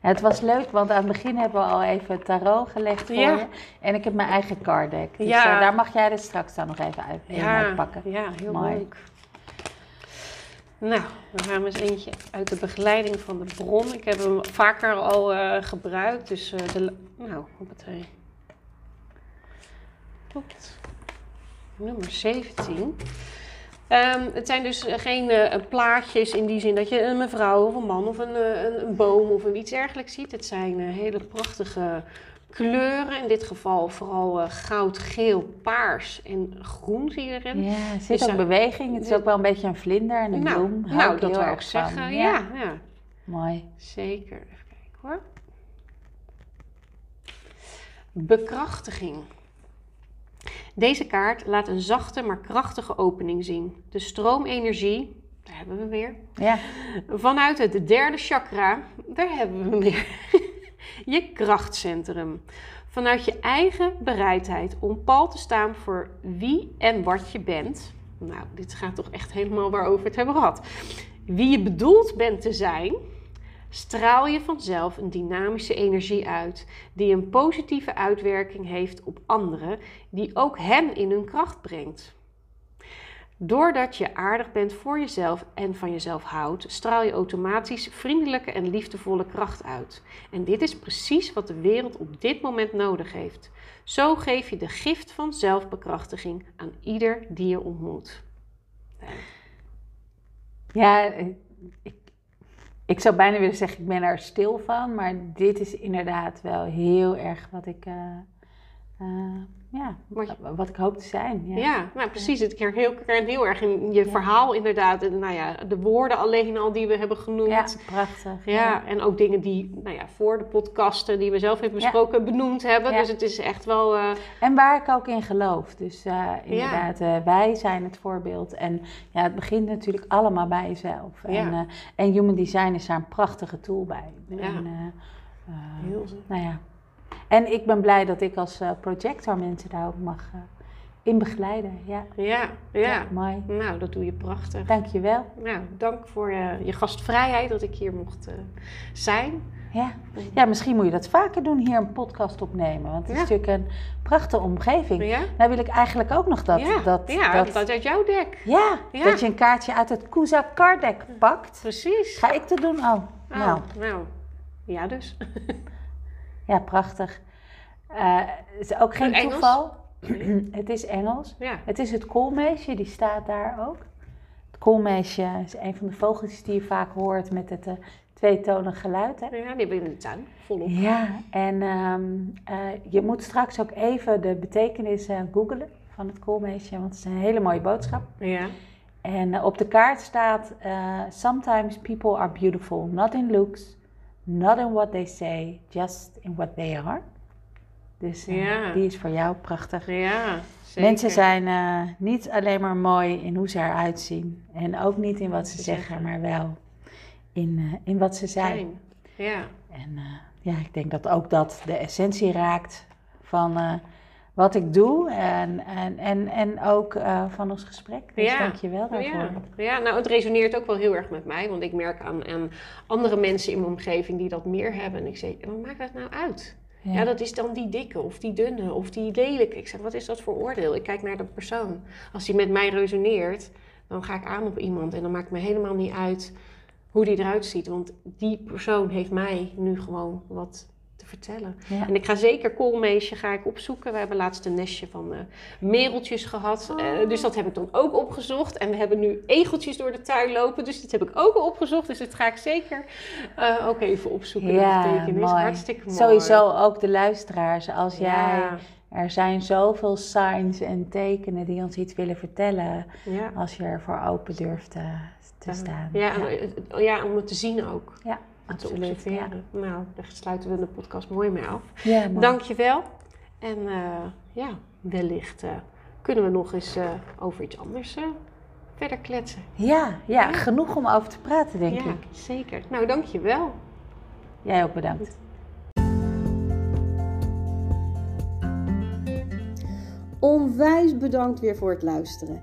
het was leuk, want aan het begin hebben we al even tarot gelegd voor Ja. je. En ik heb mijn eigen card deck. Dus Ja. eh, daar mag jij er straks dan nog even uit, een uitpakken. ja, heel Mooi. leuk. Nou, dan gaan we eens eentje uit de begeleiding van de bron. Ik heb hem vaker al eh, gebruikt, dus eh, de... Nou, hoppatee. Klopt. Nummer 17. Ehm, het zijn dus eh, geen eh, plaatjes in die zin dat je een mevrouw of een man of een, eh, een, een boom of een iets dergelijks ziet. Het zijn hele prachtige kleuren. In dit geval vooral eh, goud, geel, paars en groen zie je erin. Ja, er zit Dus, ook beweging. Het is ook wel een beetje een vlinder en een nou, bloem. Hou nou ik dat wil ik zeggen. Ja. Ja, Mooi. zeker. Even kijken hoor. Bekrachtiging. Deze kaart laat een zachte maar krachtige opening zien. De stroomenergie, daar hebben we weer, Ja, vanuit het derde chakra, daar hebben we weer, je krachtcentrum. Vanuit je eigen bereidheid om pal te staan voor wie en wat je bent. Nou, dit gaat toch echt helemaal waarover we het hebben gehad. Wie je bedoeld bent te zijn, straal je vanzelf een dynamische energie uit, die een positieve uitwerking heeft op anderen, die ook hen in hun kracht brengt. Doordat je aardig bent voor jezelf en van jezelf houdt, straal je automatisch vriendelijke en liefdevolle kracht uit. En dit is precies wat de wereld op dit moment nodig heeft. Zo geef je de gift van zelfbekrachtiging aan ieder die je ontmoet. Ja, ik, ik zou bijna willen zeggen, ik ben er stil van. Maar dit is inderdaad wel heel erg wat ik, eh, eh, ja, Wat je- wat ik hoop te zijn. Ja. Ja, nou precies. Het keer heel, heel erg in je verhaal inderdaad. En, nou ja, de woorden alleen al die we hebben genoemd. Ja, Ja. prachtig. en ook dingen die nou ja, voor de podcasten die we zelf hebben besproken benoemd hebben. Ja. Dus het is echt wel... eh, En waar ik ook in geloof. Dus eh, inderdaad, eh, wij zijn het voorbeeld. En ja, het begint natuurlijk allemaal bij jezelf. En, Ja. en Human Design is daar een prachtige tool bij. Ja. En, heel zo. nou ja. En ik ben blij dat ik als eh, projector mensen daar ook mag eh, in begeleiden. Ja, Ja, ja. mooi. Nou, dat doe je prachtig. Dankjewel. Nou, dank voor je, je gastvrijheid dat ik hier mocht eh, zijn. Ja. ja, misschien moet je dat vaker doen, hier een podcast opnemen. Want het is natuurlijk een prachtige omgeving. Ja? Nou wil ik eigenlijk ook nog dat... ja, dat, ja, dat, dat uit jouw dek. ja, dat je een kaartje uit het Kuza card deck pakt. Precies. Ga ik dat doen? Oh, Oh, nou, nou, ja dus. ja, prachtig. Eh, het is ook geen Engels? toeval. het is Engels. Ja. Het is het koolmeesje, die staat daar ook. Het koolmeesje is een van de vogels die je vaak hoort met het eh, tweetonig geluid. Hè? ja, die hebben we in de tuin. Volop. Ja, en ehm, eh, je moet straks ook even de betekenis eh googlen van het koolmeesje, want het is een hele mooie boodschap. Ja. En eh, op de kaart staat: eh, Sometimes people are beautiful, not in looks, not in what they say, just in what they are. Dus eh, Ja. die is voor jou prachtig. Ja, zeker. Mensen zijn eh, niet alleen maar mooi in hoe ze eruit zien. En ook niet in wat ze ze zeggen, zeggen. maar wel in, eh, in wat ze zijn. Ja. En ja, ik denk dat ook dat de essentie raakt van wat ik doe. En, en, en, en ook eh, van ons gesprek. Dus Ja. dank je wel daarvoor. Ja. ja, nou het resoneert ook wel heel erg met mij. Want ik merk aan, aan andere mensen in mijn omgeving die dat meer hebben. En ik zeg, wat maakt dat nou uit? Ja. dat is dan die dikke of die dunne of die lelijke. Ik zeg, wat is dat voor oordeel? Ik kijk naar de persoon. Als die met mij resoneert, dan ga ik aan op iemand. En dan maakt me helemaal niet uit hoe die eruit ziet. Want die persoon heeft mij nu gewoon wat te vertellen. Ja. En ik ga zeker koolmeesje ga ik opzoeken. We hebben laatst een nestje van eh, mereltjes gehad. Eh, dus dat heb ik dan ook opgezocht. En we hebben nu egeltjes door de tuin lopen. Dus dat heb ik ook opgezocht. Dus dat ga ik zeker eh, ook even opzoeken. Ja, betekenis. mooi. Hartstikke mooi. Sowieso ook de luisteraars. Als jij, er zijn zoveel signs en tekenen die ons iets willen vertellen. ja. Als je ervoor open durft te staan. Ja, ja, ja, om het te zien ook. ja, Om te. Ja. observeren. Nou, daar sluiten we de podcast mooi mee af. Ja, mooi. Dankjewel. En eh, ja, wellicht eh, kunnen we nog eens eh, over iets anders eh, verder kletsen. Ja, ja, genoeg om over te praten, denk ja, ik. zeker. Nou, dankjewel. Jij ook bedankt. Onwijs bedankt weer voor het luisteren.